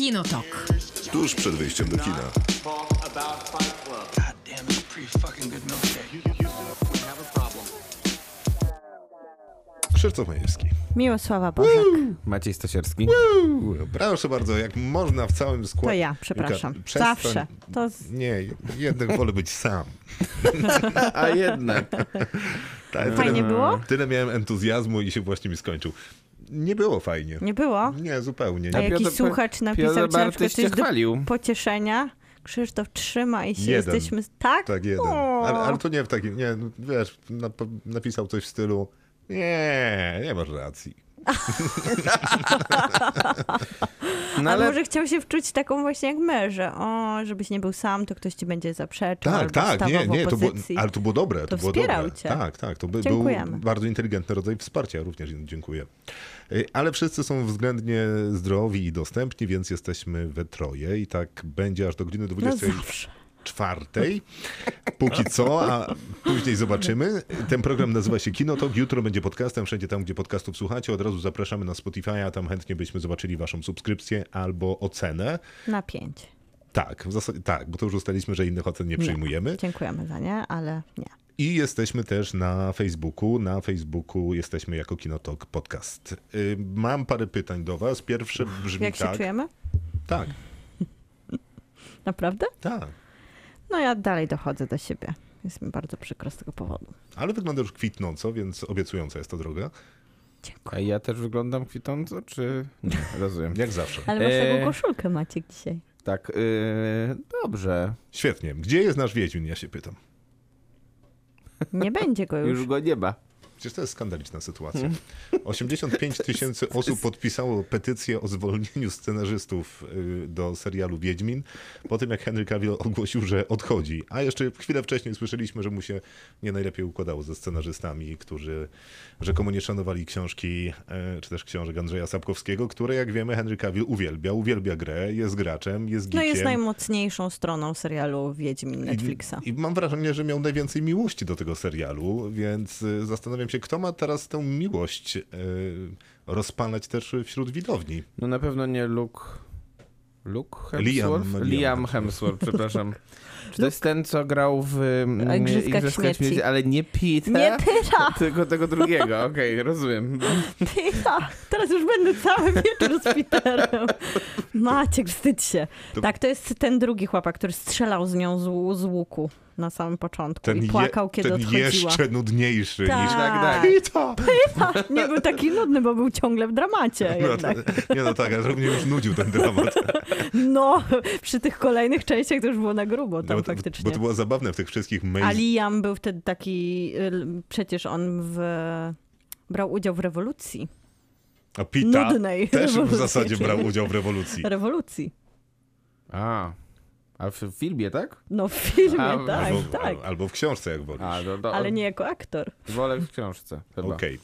Kinotok. Tuż przed wyjściem do kina. Krzysztof Majewski. Miłosława Bożek. Maciej Stasierski. Proszę bardzo, jak można w całym składzie. To ja, przepraszam. Przestań. Zawsze. To z... Nie, jednak wolę być sam. A jednak. Tak, Fajnie tyle, było? Tyle miałem entuzjazmu i się właśnie mi skończył. Nie było fajnie. Nie było? Nie, zupełnie A nie. jakiś Piotr- słuchacz napisał Piotr ci na przykład coś cię do chwalił. pocieszenia. Krzysztof, trzymaj się, Jeden. jesteśmy... Tak? Tak, jeden. Ale, ale to nie w takim, nie, no, wiesz, nap- napisał coś w stylu nie, nie masz racji. No Ale może chciał się wczuć taką właśnie jak my, że o, żebyś nie był sam, to ktoś ci będzie zaprzeczał Tak, tak, nie, nie, to było, ale to było dobre. To, To było wspierał dobre. cię. Tak, tak, to by, był bardzo inteligentny rodzaj wsparcia, również dziękuję. Y, Ale wszyscy są względnie zdrowi i dostępni, więc jesteśmy we troje i tak będzie aż do godziny No 24. zawsze. Póki co, a później zobaczymy. Ten program nazywa się Kinotok. Jutro będzie podcastem, wszędzie tam, gdzie podcastów słuchacie. Od razu zapraszamy na Spotify'a, tam chętnie byśmy zobaczyli waszą subskrypcję albo ocenę. Na pięć. Tak, w zasadzie tak, bo to już ustaliliśmy, że innych ocen nie przyjmujemy. Dziękujemy za nie, ale nie. I jesteśmy też na Facebooku. Na Facebooku jesteśmy jako Kinotok Podcast. Y, Mam parę pytań do was. Pierwsze brzmi Jak się tak. czujemy? Tak, Naprawdę? tak. No ja dalej dochodzę do siebie. Jest mi bardzo przykro z tego powodu. Ale wygląda już kwitnąco, więc obiecująca jest to droga. Dziękuję. A ja też wyglądam kwitąco, czy... Nie, rozumiem. Jak zawsze. Ale masz taką koszulkę Maciek dzisiaj. Tak, yy, dobrze. Świetnie. Gdzie jest nasz Wiedźmin, ja się pytam. Nie będzie go już. Już go nie ma. Przecież to jest skandaliczna sytuacja. 85 tysięcy osób podpisało petycję o zwolnieniu scenarzystów y, do serialu Wiedźmin po tym, jak Henry Cavill ogłosił, że odchodzi. A jeszcze chwilę wcześniej słyszeliśmy, że mu się nie najlepiej układało ze scenarzystami, którzy rzekomo nie szanowali książki, y, czy też książek Andrzeja Sapkowskiego, które, jak wiemy, Henry Cavill uwielbia. Uwielbia grę, jest graczem, jest No geekiem. jest najmocniejszą stroną serialu Wiedźmin Netflixa. I, I mam wrażenie, że miał najwięcej miłości do tego serialu, więc y, zastanawiam się, kto ma teraz tę miłość y, rozpalać też wśród widowni. No na pewno nie Luke... Luke Liam- Hemsworth? Liam Liam Hemsworth, przepraszam. Czy to jest ten, co grał w mm, Igrzyskach Śmierci. ale nie Peter? Nie pyta! Tylko tego drugiego, okej, rozumiem. Pyta! Teraz już będę cały wieczór z Peterem. Maciek, wstydź się. To- Tak, to jest ten drugi chłopak, który strzelał z nią z, z łuku na samym początku Ten, i je, płakał, kiedy ten odchodziła. jeszcze nudniejszy Tak. niż... Tak, tak. Pita! Ha, nie był taki nudny, bo był ciągle w dramacie No, jednak. to- nie no tak, ale mnie już nudził ten dramat. No, przy tych kolejnych częściach to już było na grubo tam No, faktycznie. bo to było zabawne w tych wszystkich mail... A Liam był wtedy taki, przecież on w, brał udział w rewolucji. A Pita Nudnej też w rewolucji, zasadzie czyli- brał udział w rewolucji. Rewolucji. A, a w filmie, tak? No w filmie, A, tak, albo, tak. albo w książce, jak wolisz. A, no, no, Ale nie jako aktor. Wolę w książce. Okej.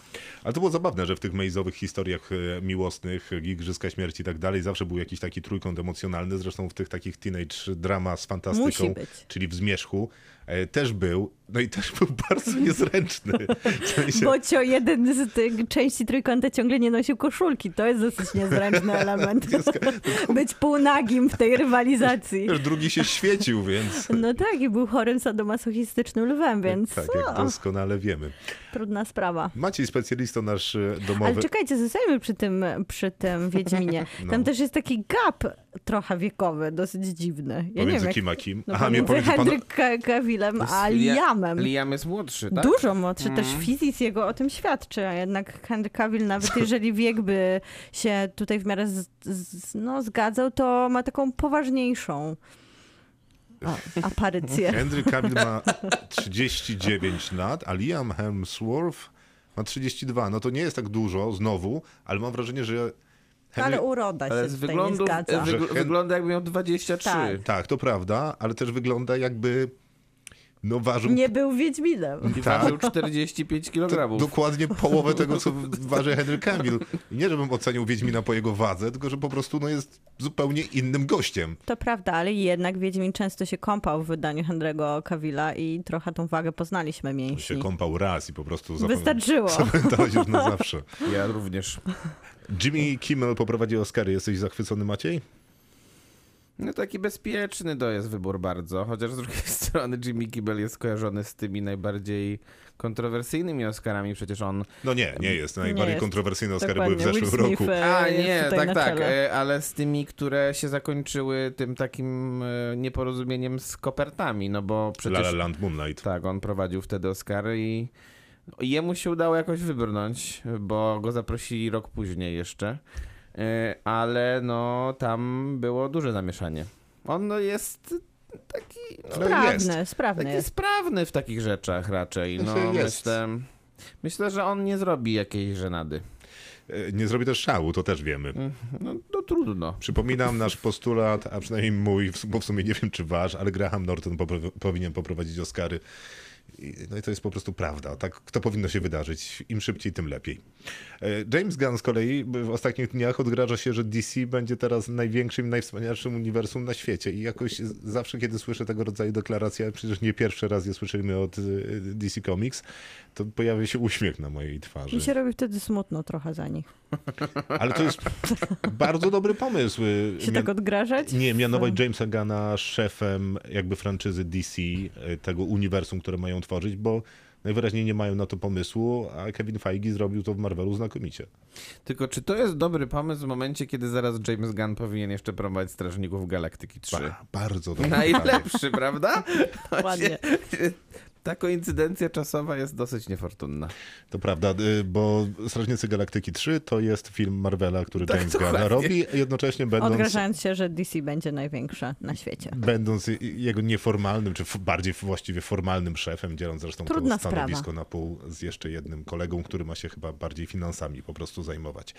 Ale to było zabawne, że w tych mejzowych historiach e, miłosnych, Igrzyska Śmierci i tak dalej, zawsze był jakiś taki trójkąt emocjonalny. Zresztą w tych takich teenage drama z fantastyką, Musi być. czyli w Zmierzchu, e, też był. No i też był bardzo niezręczny. W sensie, Bocio jeden z tych części trójkąta ciągle nie nosił koszulki. To jest dosyć niezręczny element. Być półnagim w tej rywalizacji. Wiesz, drugi się świecił, więc... No tak, i był chorym sadomasochistycznym lwem, więc tak, jak doskonale wiemy. trudna sprawa. Maciej, specjalista nasz e, domowy. Ale czekajcie, zostajmy przy tym, przy tym Wiedźminie. No. Tam też jest taki gap trochę wiekowy, dosyć dziwny. Ja nie Pomiędzy wiem, jak... kim a kim? No Aha, bo pomiędzy pan... Henryk Jest a Lia- Liamem. Liam jest młodszy, tak? Dużo młodszy, też Mm. fizis jego o tym świadczy, a jednak Henry Cavill, nawet jeżeli wiek by się tutaj w miarę z, z, no, zgadzał, to ma taką poważniejszą o, aparycję. Henry Cavill ma 39 lat, a Liam Hemsworth ma 32. No to nie jest tak dużo, znowu, ale mam wrażenie, że Henry... Ale uroda Ale się z tutaj nie wyglądu, zgadza. wygl- Że Hen- wygląda jakby miał 23. Tak. Tak, to prawda, ale też wygląda jakby no ważył Nie był Wiedźminem. I Tak. ważył 45 to kg. dokładnie połowę tego, co waży Henry Cavill. I nie, żebym ocenił Wiedźmina po jego wadze, tylko że po prostu no, jest zupełnie innym gościem. To prawda, ale jednak Wiedźmin często się kąpał w wydaniu Henry'ego Cavilla i trochę tą wagę poznaliśmy Się mięśni. kąpał raz i po prostu zapamię- Wystarczyło. zapamiętałeś już na zawsze. Ja również. Jimmy Kimmel poprowadzi Oscary. Jesteś zachwycony, Maciej? No taki bezpieczny to jest wybór bardzo, chociaż z drugiej strony Jimmy Kimmel jest kojarzony z tymi najbardziej kontrowersyjnymi Oscarami, przecież on... No nie, nie jest. Najbardziej jest. kontrowersyjne Oscary były w zeszłym Smith, roku. e, A nie, tak, tak, e, ale z tymi, które się zakończyły tym takim e, nieporozumieniem z kopertami, no bo La przecież... La Land Moonlight. Tak, on prowadził wtedy Oscary i jemu się udało jakoś wybrnąć, bo go zaprosili rok później jeszcze, ale no tam było duże zamieszanie. On no, jest taki, no, Sprawny, jest. sprawny taki jest. sprawny w takich rzeczach raczej. No, jest. myślę, myślę, że on nie zrobi jakiejś żenady. E, Nie zrobi też szału, to też wiemy. No, no trudno. Przypominam nasz postulat, a przynajmniej mój, bo w sumie nie wiem czy wasz, ale Graham Norton popro- powinien poprowadzić Oscary. No i to jest po prostu prawda. Tak to powinno się wydarzyć. Im szybciej, tym lepiej. E, James Gunn z kolei w ostatnich dniach odgraża się, że DC będzie teraz największym, najwspanialszym uniwersum na świecie. I jakoś zawsze, kiedy słyszę tego rodzaju deklaracje, a przecież nie pierwszy raz je słyszeliśmy od e, DC Comics, to pojawia się uśmiech na mojej twarzy. Mi się robi wtedy smutno trochę za nich. Ale to jest bardzo dobry pomysł. Się Mian- tak odgrażać? nie, mianować Jamesa Gana szefem jakby franczyzy DC, e, tego uniwersum, które mają tworzyć, bo najwyraźniej nie mają na to pomysłu, a Kevin Feige zrobił to w Marvelu znakomicie. Tylko czy to jest dobry pomysł w momencie, kiedy zaraz James Gunn powinien jeszcze promować Strażników Galaktyki 3? Ba, bardzo dobry. Najlepszy, prawda? Ładnie. Ta koincydencja czasowa jest dosyć niefortunna. To prawda, y, bo Strażnicy Galaktyki 3 to jest film Marvela, który Tak, James Gunn robi, jednocześnie będąc, Odgrażając się, że DC będzie największe na świecie. będąc jego nieformalnym, czy bardziej właściwie formalnym szefem, dzieląc zresztą Trudna to stanowisko sprawa. na pół z jeszcze jednym kolegą, który ma się chyba bardziej finansami po prostu zajmować.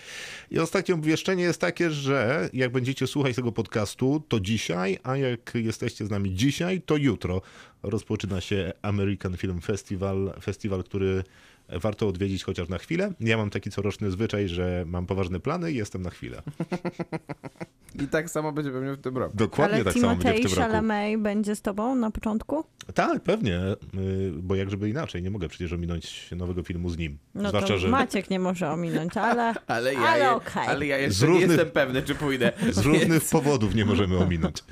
I ostatnie obwieszczenie jest takie, że jak będziecie słuchać tego podcastu, to dzisiaj, a jak jesteście z nami dzisiaj, to jutro rozpoczyna się American Film Festival, festiwal, który warto odwiedzić chociaż na chwilę. Ja mam taki coroczny zwyczaj, że mam poważne plany i jestem na chwilę. I tak samo będzie pewnie w tym roku. Dokładnie Ale tak samo będzie w tym roku. Chalamet będzie z tobą na początku? Tak, pewnie, y, bo jak żeby inaczej, nie mogę przecież ominąć nowego filmu z nim. No Zwłaszcza, to że Maciek nie może ominąć, ale, Ale ja, ale je, okej. ale ja jeszcze Z nie jestem pewny, czy pójdę. z różnych powodów nie możemy ominąć.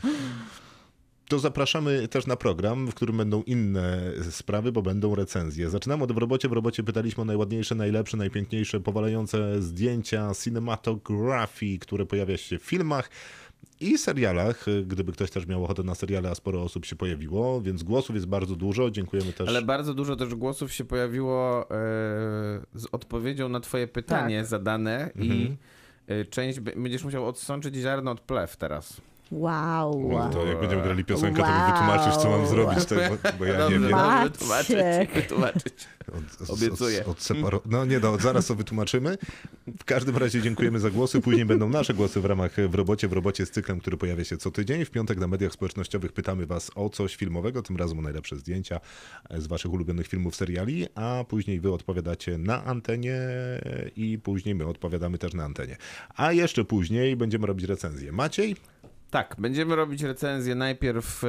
To zapraszamy też na program, w którym będą inne sprawy, bo będą recenzje. Zaczynamy od w robocie. W robocie pytaliśmy o najładniejsze, najlepsze, najpiękniejsze, powalające zdjęcia, cinematografii, które pojawia się w filmach i serialach. Gdyby ktoś też miał ochotę na seriale, a sporo osób się pojawiło, więc głosów jest bardzo dużo. Dziękujemy też. Ale bardzo dużo też głosów się pojawiło e, z odpowiedzią na twoje pytanie Tak. zadane i Mhm. e, część będziesz musiał odsączyć ziarno od plew teraz. Wow. No to jak będziemy grali piosenkę, to mi Wow. wytłumaczysz, co mam zrobić, to, bo, bo ja nie wiem. dobrze, wytłumaczyć, wytłumaczyć. Od, od, Obiecuję. Od, od separo... No nie, no, zaraz to wytłumaczymy. W każdym razie dziękujemy za głosy. Później będą nasze głosy w ramach w robocie. W robocie z cyklem, który pojawia się co tydzień. W piątek na mediach społecznościowych pytamy was o coś filmowego, tym razem o najlepsze zdjęcia z waszych ulubionych filmów, seriali, a później wy odpowiadacie na antenie i później my odpowiadamy też na antenie. A jeszcze później będziemy robić recenzję. Maciej? Tak, będziemy robić recenzję najpierw e,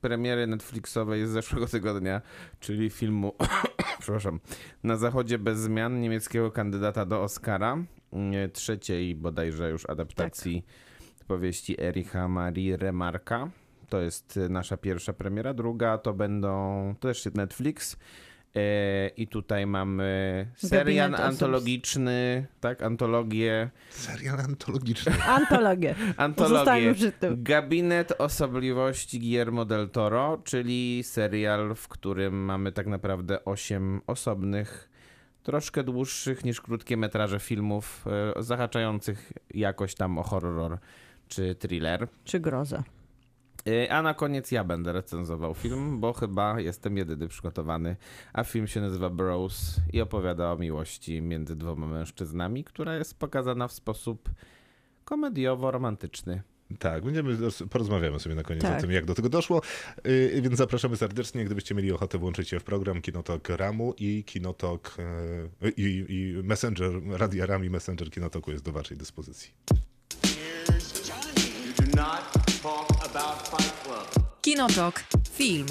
premiery Netflixowej z zeszłego tygodnia, czyli filmu, przepraszam, Na Zachodzie bez zmian niemieckiego kandydata do Oscara, e, trzeciej bodajże już adaptacji powieści Ericha Marie Remarka. To jest e, nasza pierwsza premiera. Druga to będą, to też Netflix. E, I tutaj mamy serial antologiczny, tak, antologię Serial antologiczny. Antologię. Antologię. Zostańmy przy tym. Gabinet Osobliwości Guillermo del Toro, czyli serial, w którym mamy tak naprawdę osiem osobnych, troszkę dłuższych niż krótkie metraże filmów, e, zahaczających jakoś tam o horror czy thriller. Czy grozę. E, A na koniec ja będę recenzował film, bo chyba jestem jedyny przygotowany. A film się nazywa Bros i opowiada o miłości między dwoma mężczyznami, która jest pokazana w sposób komediowo-romantyczny. Tak, będziemy, porozmawiamy sobie na koniec Tak. o tym, jak do tego doszło, yy, więc zapraszamy serdecznie, gdybyście mieli ochotę włączyć się w program Kinotok Ramu i Kinotok yy, i, i Messenger, Radia Ram i Messenger Kinotoku jest do waszej dyspozycji. Kinotok. Film.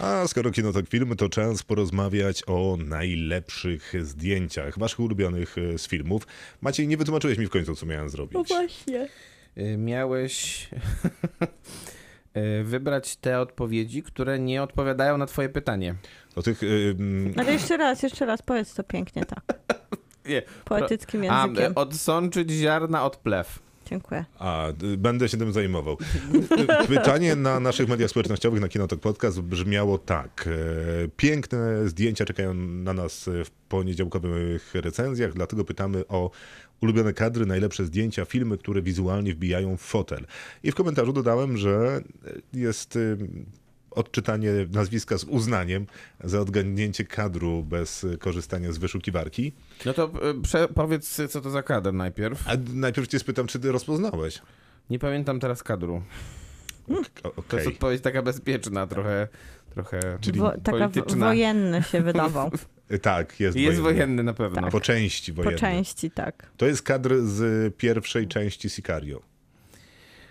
A skoro Kinotok Film, to czas porozmawiać o najlepszych zdjęciach, waszych ulubionych e, z filmów. Maciej, nie wytłumaczyłeś mi w końcu, co miałem zrobić. No właśnie. Y, Miałeś y, wybrać te odpowiedzi, które nie odpowiadają na twoje pytanie. O tych... y, mm, Ale jeszcze raz, jeszcze raz, powiedz to pięknie tak. Nie. Poetyckim A, językiem. y, odsączyć ziarna od plew. Dziękuję. A, będę się tym zajmował. Pytanie na naszych mediach społecznościowych, na Kinotok Podcast brzmiało tak. E, Piękne zdjęcia czekają na nas w poniedziałkowych recenzjach, dlatego pytamy o ulubione kadry, najlepsze zdjęcia, filmy, które wizualnie wbijają w fotel. I w komentarzu dodałem, że jest y, odczytanie nazwiska z uznaniem za odgadnięcie kadru bez korzystania z wyszukiwarki. No to y, prze- powiedz, co to za kadr najpierw. A najpierw cię spytam, czy ty rozpoznałeś? Nie pamiętam teraz kadru. O- To jest odpowiedź taka bezpieczna, trochę, trochę Czyli Wo, taka polityczna. wojenny się wydawał. Tak, jest, Jest wojenny. wojenny na pewno. Tak. Po części Po wojenny. części, tak. To jest kadr z pierwszej części Sicario.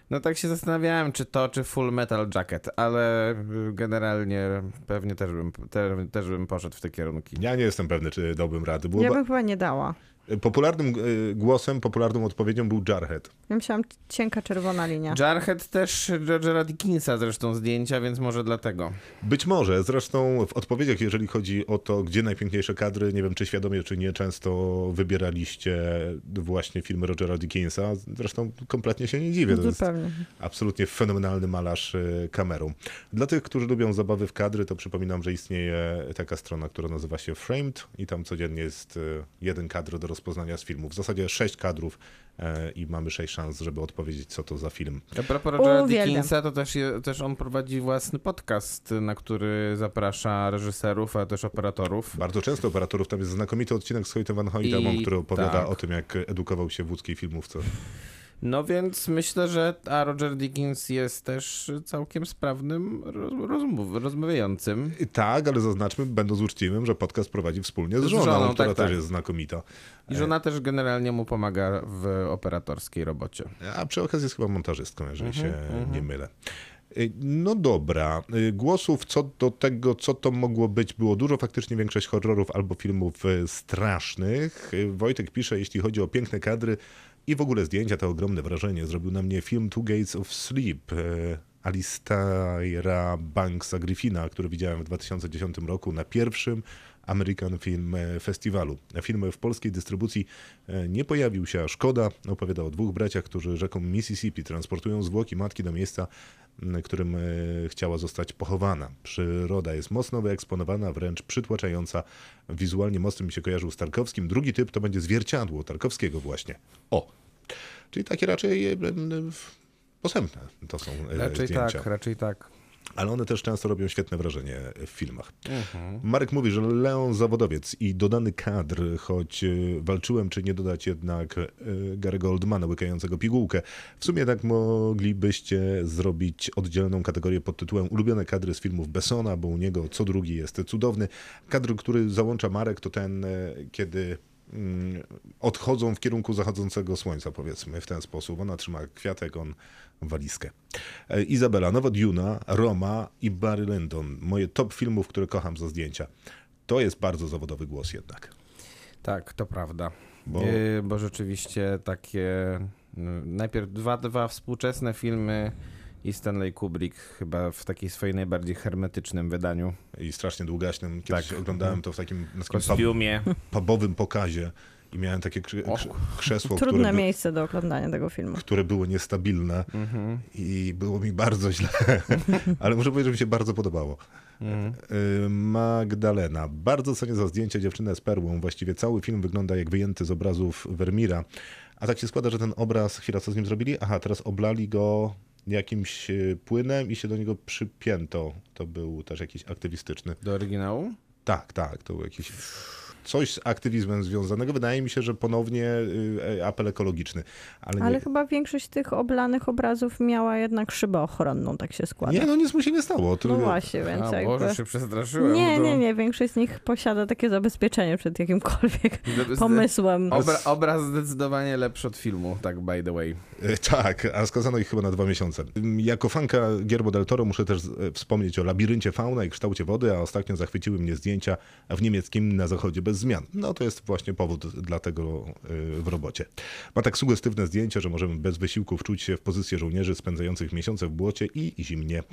No tak się zastanawiałem, czy to, czy Full Metal Jacket, ale y, generalnie pewnie też bym, te, też bym poszedł w te kierunki. Ja nie jestem pewny, czy dałbym rady. Było Ja bym chyba nie dała. Popularnym y, głosem, popularną odpowiedzią był Jarhead. Ja myślałam cienka czerwona linia. Jarhead też Rogera Dickinsa zresztą zdjęcia, więc może dlatego. Być może, zresztą w odpowiedziach, jeżeli chodzi o to, gdzie najpiękniejsze kadry, nie wiem czy świadomie, czy nie, często wybieraliście właśnie filmy Rogera Dickinsa. Zresztą kompletnie się nie dziwię. To jest Zupełnie. absolutnie fenomenalny malarz y, kamerą. Dla tych, którzy lubią zabawy w kadry, to przypominam, że istnieje taka strona, która nazywa się Framed i tam codziennie jest y, jeden kadr do rozpoznania z filmu. W zasadzie sześć kadrów e, i mamy sześć szans, żeby odpowiedzieć, co to za film. A propos Rogera. Dickinsa, to też, je, też on prowadzi własny podcast, na który zaprasza reżyserów, ale też operatorów. Bardzo często operatorów, tam jest znakomity odcinek z Hoytem Van Hoytemą, który opowiada tak. o tym, jak edukował się w łódzkiej filmówce. No więc myślę, że a Roger Dickens jest też całkiem sprawnym roz, rozmów, rozmawiającym. Tak, ale zaznaczmy, będąc uczciwym, że podcast prowadzi wspólnie z Z żoną, żoną, która tak, też tak. jest znakomita. I żona też generalnie mu pomaga w operatorskiej robocie. A przy okazji jest chyba montażystką, jeżeli Mhm, się nie mylę. Y, No dobra, Y, głosów co do tego, co to mogło być, było dużo. Faktycznie większość horrorów albo filmów y, strasznych. Wojtek pisze, jeśli chodzi o piękne kadry i w ogóle zdjęcia, to ogromne wrażenie zrobił na mnie film Two Gates of Sleep. y, Alistaira Banksa Griffina, który widziałem w 2010 roku na pierwszym American Film Festiwalu. Film w polskiej dystrybucji e, nie pojawił się, a szkoda. Opowiada o dwóch braciach, którzy rzeką Mississippi transportują zwłoki matki do miejsca, którym e, chciała zostać pochowana. Przyroda jest mocno wyeksponowana, wręcz przytłaczająca. Wizualnie mocno mi się kojarzył z Tarkowskim. Drugi typ to będzie zwierciadło Tarkowskiego właśnie. O! Czyli takie raczej e, posępne to są e, Raczej zdjęcia. tak, raczej tak. Ale one też często robią świetne wrażenie w filmach. Marek mówi, że Leon zawodowiec i dodany kadr, choć y, walczyłem, czy nie dodać jednak y, Gary'ego Oldmana łykającego pigułkę. W sumie tak moglibyście zrobić oddzielną kategorię pod tytułem ulubione kadry z filmów Bessona, bo u niego co drugi jest cudowny. Kadr, który załącza Marek, to ten, y, kiedy odchodzą w kierunku zachodzącego słońca, powiedzmy w ten sposób. Ona trzyma kwiatek, on walizkę. E, Izabela, nowa Duna, Roma i Barry Lyndon. Moje top filmów, które kocham za zdjęcia. To jest bardzo zawodowy głos jednak. Tak, to prawda. Bo- Bo, bo rzeczywiście takie. no, Najpierw dwa, dwa współczesne filmy i Stanley Kubrick chyba w takiej swojej najbardziej hermetycznym wydaniu. I strasznie długaśnym. Kiedyś Tak. oglądałem to w takim, na W pub, kostiumie. pubowym pokazie i miałem takie krzy, Och. krz, krzesło, które, Trudne by, miejsce do oglądania tego filmu. które było niestabilne Mhm. i było mi bardzo źle. Ale muszę powiedzieć, że mi się bardzo podobało. Mhm. Y, Magdalena. Bardzo cenię za zdjęcie dziewczynę z perłą. Właściwie cały film wygląda jak wyjęty z obrazów Vermeera. A tak się składa, że ten obraz, chwila, co z nim zrobili? Aha, teraz oblali go jakimś y, płynem i się do niego przypięto. To był też jakiś aktywistyczny. Do oryginału? Tak, tak, to był jakiś coś z aktywizmem związanego. Wydaje mi się, że ponownie y, apel ekologiczny. Ale, Ale chyba większość tych oblanych obrazów miała jednak szybę ochronną, tak się składa. nie, no nic mu się nie stało. To, No właśnie, więc A jakby... Boże, się przestraszyłem. Nie, to- nie, nie. Większość z nich posiada takie zabezpieczenie przed jakimkolwiek pomysłem. Obra, obraz zdecydowanie lepszy od filmu, tak by the way. E, Tak, a skazano ich chyba na dwa miesiące. Ym, Jako fanka Gierbo del Toro muszę też e, wspomnieć o labiryncie fauna i kształcie wody, a ostatnio zachwyciły mnie zdjęcia w niemieckim na zachodzie bez bez zmian. No to jest właśnie powód dla tego y, w robocie. Ma tak sugestywne zdjęcie, że możemy bez wysiłku wczuć się w pozycję żołnierzy spędzających miesiące w błocie i zimnie.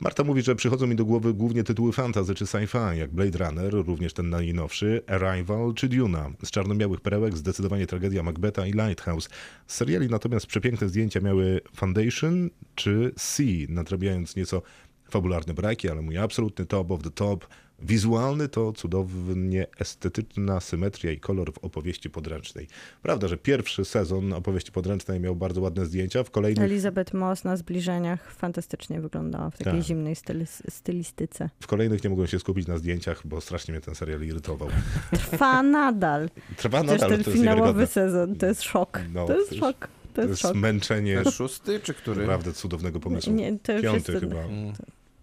Marta mówi, że przychodzą mi do głowy głównie tytuły fantasy czy sci-fi, jak Blade Runner, również ten najnowszy, Arrival czy Duna. Z czarno-białych perełek zdecydowanie tragedia Macbeta i Lighthouse. Z seriali natomiast przepiękne zdjęcia miały Foundation czy Sea, nadrabiając nieco fabularne braki, ale mój absolutny top of the top. Wizualny to cudownie estetyczna symetria i kolor w opowieści podręcznej. Prawda, że pierwszy sezon opowieści podręcznej miał bardzo ładne zdjęcia, w kolejnych, Elizabeth Moss na zbliżeniach fantastycznie wyglądała w takiej Tak. zimnej stylis- stylistyce. w kolejnych nie mogłem się skupić na zdjęciach, bo strasznie mnie ten serial irytował. Trwa nadal. Trwa Też nadal, ten to jest finałowy sezon, to jest szok. No, to jest to jest- szok. To To jest jest szok. męczenie Ten szósty czy który? naprawdę cudownego pomysłu. Nie, to Piąty jest chyba. Mm.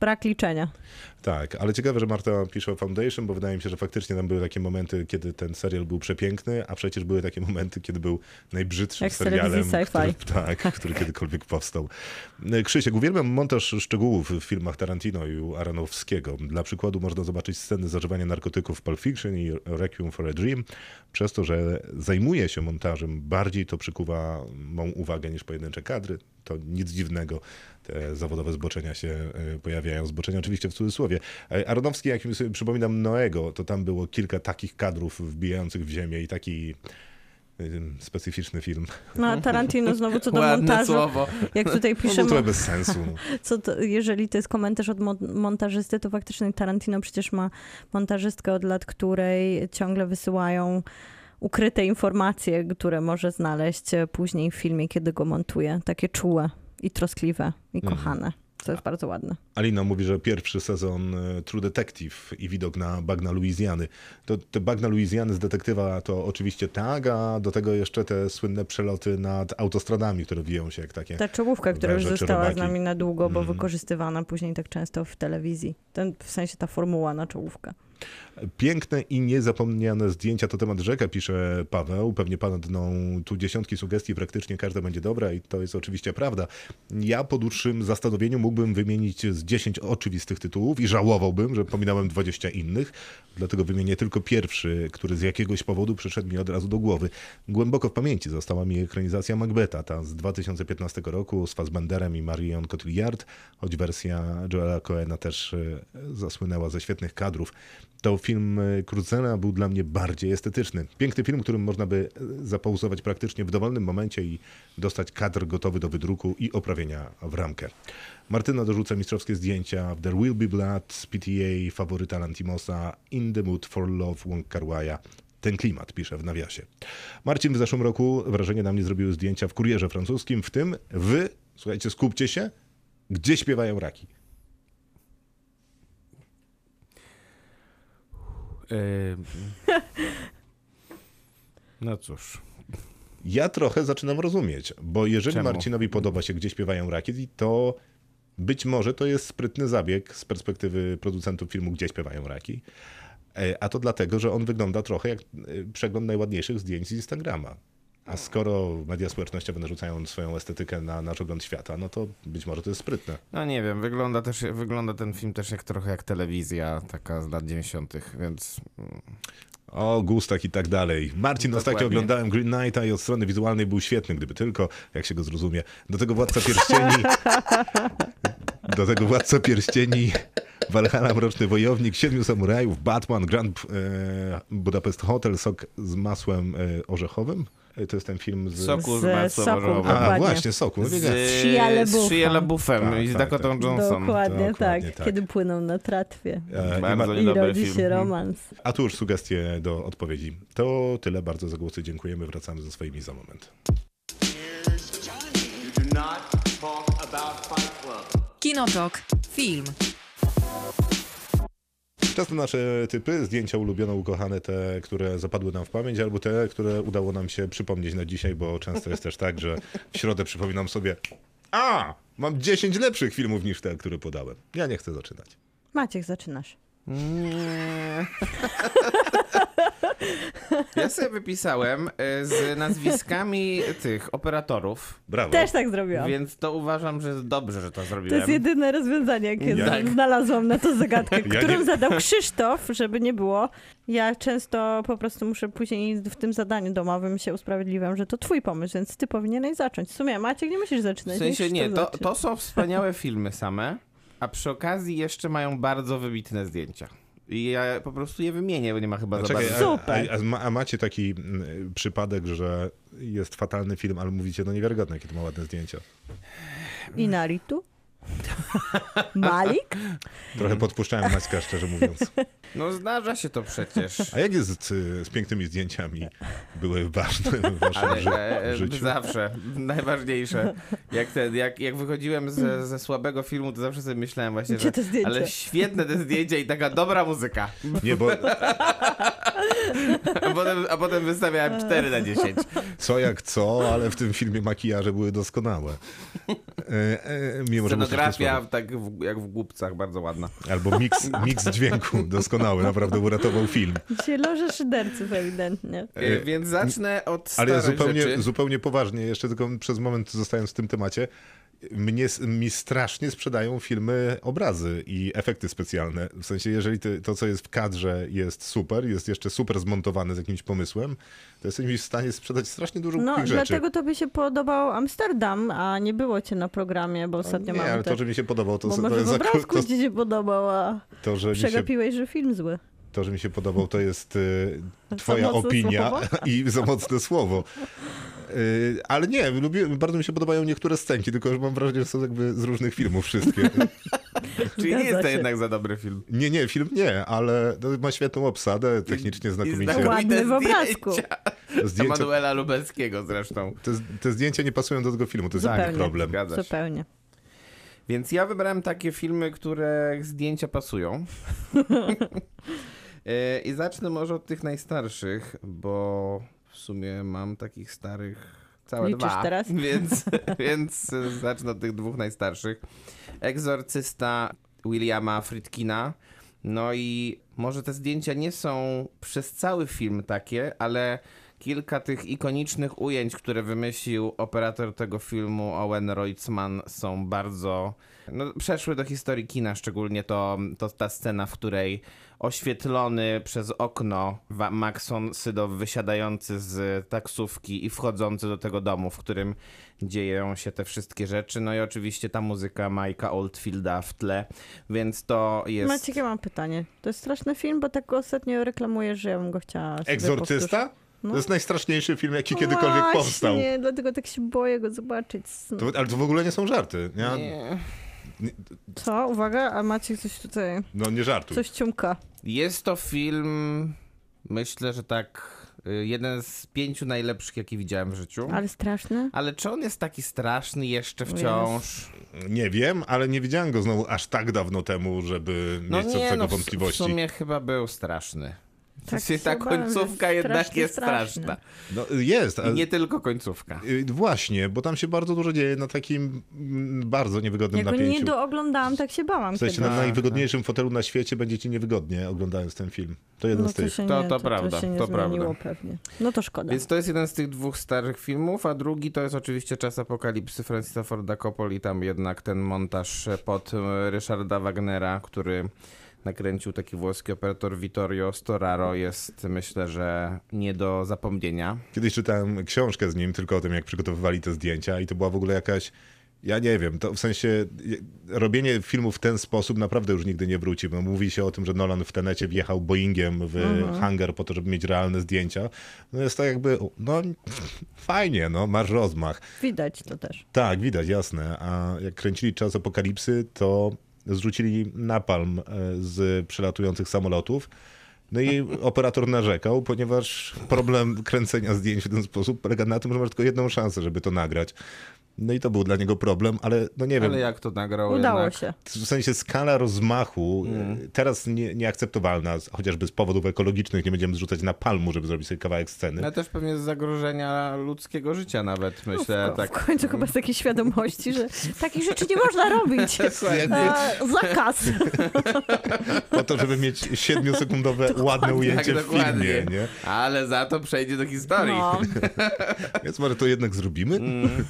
Brak liczenia. Tak, ale ciekawe, że Marta pisze o Foundation, bo wydaje mi się, że faktycznie tam były takie momenty, kiedy ten serial był przepiękny, a przecież były takie momenty, kiedy był najbrzydszym Jak serialem, który, tak, który kiedykolwiek powstał. Krzysiek, uwielbiam montaż szczegółów w filmach Tarantino i Aronowskiego. Dla przykładu można zobaczyć sceny zażywania narkotyków w Pulp Fiction i Requiem for a Dream. Przez to, że zajmuje się montażem, bardziej to przykuwa mą uwagę niż pojedyncze kadry. To nic dziwnego. Te zawodowe zboczenia się e, pojawiają. Zboczenia oczywiście w cudzysłowie. E, Aronowski, jak mi sobie przypominam Noego, to tam było kilka takich kadrów wbijających w ziemię i taki y, specyficzny film. No a Tarantino znowu co do Ładne montażu, słowo. jak tutaj No, był piszemy, trochę bez sensu. no. co to, jeżeli to jest komentarz od mon- montażysty, to faktycznie Tarantino przecież ma montażystkę od lat, której ciągle wysyłają ukryte informacje, które może znaleźć e, później w filmie, kiedy go montuje. Takie czułe i troskliwe i Mhm. kochane. To jest bardzo ładne. Alina mówi, że pierwszy sezon e, True Detective i widok na bagna Luizjany. To te bagna Luizjany z detektywa to oczywiście tak, a do tego jeszcze te słynne przeloty nad autostradami, które wiją się jak takie. Ta czołówka, która już została z nami na długo, bo Mhm. wykorzystywana później tak często w telewizji. Ten, w sensie ta formuła na czołówkę. Piękne i niezapomniane zdjęcia to temat rzeka, pisze Paweł. Pewnie padną tu dziesiątki sugestii, praktycznie każda będzie dobra i to jest oczywiście prawda. Ja po dłuższym zastanowieniu mógłbym wymienić z 10 oczywistych tytułów i żałowałbym, że pominąłem 20 innych. Dlatego wymienię tylko pierwszy, który z jakiegoś powodu przyszedł mi od razu do głowy. Głęboko w pamięci została mi ekranizacja Macbeta, ta z 2015 roku z Fassbenderem i Marion Cotillard, choć wersja Joela Coena też e, zasłynęła ze świetnych kadrów. To film e, Cruzena był dla mnie bardziej estetyczny. Piękny film, którym można by e, zapauzować praktycznie w dowolnym momencie i dostać kadr gotowy do wydruku i oprawienia w ramkę. Martyna dorzuca mistrzowskie zdjęcia w There Will Be Blood PTA, faworyta Lantimosa, In the Mood for Love Wong Kar-wai'a. Ten klimat, pisze w nawiasie. Marcin w zeszłym roku wrażenie na mnie zrobiły zdjęcia w kurierze francuskim, w tym wy, słuchajcie, skupcie się, gdzie śpiewają raki. No cóż. Ja trochę zaczynam rozumieć, bo jeżeli Czemu? Marcinowi podoba się, gdzie śpiewają raki, to być może to jest sprytny zabieg z perspektywy producentów filmu, gdzie śpiewają raki. E, A to dlatego, że on wygląda trochę jak e, przegląd najładniejszych zdjęć z Instagrama. A skoro media społecznościowe narzucają swoją estetykę na nasz ogląd świata, no to być może to jest sprytne. No nie wiem, wygląda też, wygląda ten film też jak trochę jak telewizja, taka z lat 90., więc mm, O gustach i tak dalej. Marcin, ostatnio oglądałem Green Knighta i od strony wizualnej był świetny, gdyby tylko, jak się go zrozumie. Do tego Władca Pierścieni... do tego Władca Pierścieni... Valhalla, Mroczny Wojownik, Siedmiu Samurajów, Batman, Grand e, Budapest Hotel, Sok z masłem e, orzechowym. E, To jest ten film z... soku z, Z masłem soku, orzechowym. A, dokładnie. właśnie, Soku. No, Z, wiedziałem. Shia LaBeoufem. z Shia LaBeoufem Tak, i z tak, Dakotą tak. Johnson. Dokładnie, Dokładnie tak. tak. Kiedy płyną na tratwie. E, i Bardzo I rodzi film. się romans. A tu już sugestie do odpowiedzi. To tyle, bardzo za głosy dziękujemy, wracamy ze swoimi za moment. Kinotok. Film. Czas na nasze typy, zdjęcia ulubione, ukochane, te, które zapadły nam w pamięć, albo te, które udało nam się przypomnieć na dzisiaj, bo często jest też tak, że w środę przypominam sobie a, mam 10 lepszych filmów niż te, które podałem. Ja nie chcę zaczynać. Maciek, zaczynasz. Nie. Ja sobie wypisałem e, z nazwiskami tych operatorów, Brawo. Też tak zrobiłam. więc to uważam, że dobrze, że to To zrobiłem. jest jedyne rozwiązanie, jakie Ja- zna- znalazłam na to zagadkę, Ja którą nie- zadał Krzysztof, żeby nie było. Ja często po prostu muszę później w tym zadaniu domowym się usprawiedliwiam, że to twój pomysł, więc ty powinieneś zacząć. W sumie Maciek nie musisz zaczynać. W sensie nie, to, to są wspaniałe filmy same, a przy okazji jeszcze mają bardzo wybitne zdjęcia. I ja po prostu je wymienię, bo nie ma chyba A za czekaj, bardzo. Super. A, a, a macie taki przypadek, że jest fatalny film, ale mówicie, no niewiarygodne, jakie to ma ładne zdjęcia. I Naritu? Malik? Trochę podpuszczałem Maćka, szczerze mówiąc. No zdarza się to przecież. A jak jest z, z pięknymi zdjęciami? Były ważne w waszym Ale ży- e, życiu? zawsze, najważniejsze. Jak, ten, jak, jak wychodziłem ze, ze słabego filmu, to zawsze sobie myślałem właśnie, Gdzie że te ale świetne te zdjęcia i taka dobra muzyka. Nie, bo A potem, a potem wystawiałem 4 na 10. co jak co, ale w tym filmie makijaże były doskonałe. E, e, mimo, Scenografia tak w, jak w głupcach, bardzo ładna. Albo miks, miks dźwięku doskonały, naprawdę uratował film. Dzisiaj loże szyderców ewidentnie. E, Więc zacznę od Ale ja zupełnie, rzeczy. zupełnie poważnie, jeszcze tylko przez moment zostając w tym temacie, mnie, mi strasznie sprzedają filmy obrazy i efekty specjalne. W sensie, jeżeli ty, to, co jest w kadrze jest super, jest jeszcze super zmontowane z jakimś pomysłem, to jesteś mi w stanie sprzedać strasznie dużo No, rzeczy. dlatego to by się podobał Amsterdam, a nie było cię na programie, bo ostatnio nie, mamy ale te... to, że mi się podobał, to, Bo to, może jest w obrazku to, ci się podobał, a to, że mi się, przegapiłeś, że film zły. to, że mi się podobał, to jest y, twoja opinia i za mocne słowo. Y, ale nie, lubię, bardzo mi się podobają niektóre scenki, tylko że mam wrażenie, że są jakby z różnych filmów wszystkie. Czyli nie jest to jednak za dobry film. Nie, nie, film nie, ale ma świetną obsadę, technicznie znakomicie. znakomite Ładny w obrazku. zdjęcia. Zdjęcia, Emanuela Lubelskiego zresztą. te, te zdjęcia nie pasują do tego filmu, to jest Zupełnie. taki problem. Zupełnie. Więc ja wybrałem takie filmy, które zdjęcia pasują. E, I zacznę może od tych najstarszych, bo w sumie mam takich starych całe Liczysz dwa. teraz? Więc, więc zacznę od tych dwóch najstarszych. Egzorcysta Williama Friedkina. No i może te zdjęcia nie są przez cały film takie, ale kilka tych ikonicznych ujęć, które wymyślił operator tego filmu Owen Reutemann są bardzo... No, przeszły do historii kina, szczególnie to, to ta scena, w której oświetlony przez okno Maxon Sydow wysiadający z taksówki i wchodzący do tego domu, w którym dzieją się te wszystkie rzeczy. No i oczywiście ta muzyka Mike'a Oldfielda w tle, więc to jest... Maciek, ja mam pytanie. To jest straszny film, bo tak ostatnio reklamujesz, że ja bym go chciała Egzorcysta? powtórzyć. No. To jest najstraszniejszy film, jaki kiedykolwiek Właśnie, powstał. dlatego tak się boję go zobaczyć. To, ale to w ogóle nie są żarty. Ja, Nie. Co? Uwaga, a Maciek coś tutaj, no nie żartuj. coś ciumka. Jest to film, myślę, że tak, y, jeden z pięciu najlepszych, jaki widziałem w życiu. Ale straszny? Ale czy on jest taki straszny jeszcze wciąż? Nie wiem, ale nie widziałem go znowu aż tak dawno temu, żeby mieć co do tego no w, w wątpliwości. sumie chyba był straszny. Tak ta końcówka jest jednak strasznie jest straszny. straszna. No, jest, I ale... nie tylko końcówka. Y, Właśnie, bo tam się bardzo dużo dzieje na takim mm, bardzo niewygodnym Jak napięciu. nie dooglądałam, tak się bałam W sensie na najwygodniejszym fotelu na świecie będzie ci niewygodnie oglądając ten film. To jeden No z to tych. się To- nie, to to, prawda, się nie to zmieniło prawda. pewnie. No to szkoda. Więc to jest jeden z tych dwóch starych filmów, a drugi to jest oczywiście Czas Apokalipsy Francisa Forda Coppoli. Tam jednak ten montaż pod e, Ryszarda Wagnera, który nakręcił taki włoski operator Vittorio Storaro jest myślę, że nie do zapomnienia. Kiedyś czytałem książkę z nim tylko o tym, jak przygotowywali te zdjęcia i to była w ogóle jakaś ja nie wiem, to w sensie robienie filmu w ten sposób naprawdę już nigdy nie wróci, bo mówi się o tym, że Nolan w Tenecie wjechał Boeingiem w Mhm. hangar po to, żeby mieć realne zdjęcia. No jest tak jakby, no fajnie, no masz rozmach. Widać to też. Tak, widać, jasne. A jak kręcili Czas Apokalipsy, to zrzucili napalm e, z przelatujących samolotów. No i operator narzekał, ponieważ problem kręcenia zdjęć w ten sposób polega na tym, że masz tylko jedną szansę, żeby to nagrać. No i to był dla niego problem, ale no nie wiem. Ale jak to nagrał Udało jednak? się. W sensie skala rozmachu y, teraz nie, nieakceptowalna, chociażby z powodów ekologicznych, nie będziemy zrzucać na palmu, żeby zrobić sobie kawałek sceny. No też pewnie z zagrożenia ludzkiego życia nawet, myślę. w, tak. w końcu chyba z takiej świadomości, że takich rzeczy nie można robić. A, zakaz. Po to, żeby mieć siedmiosekundowe ładne ujęcie Tak, w filmie, dokładnie. nie? Ale za to przejdzie do historii. No. Więc może to jednak zrobimy? Mm.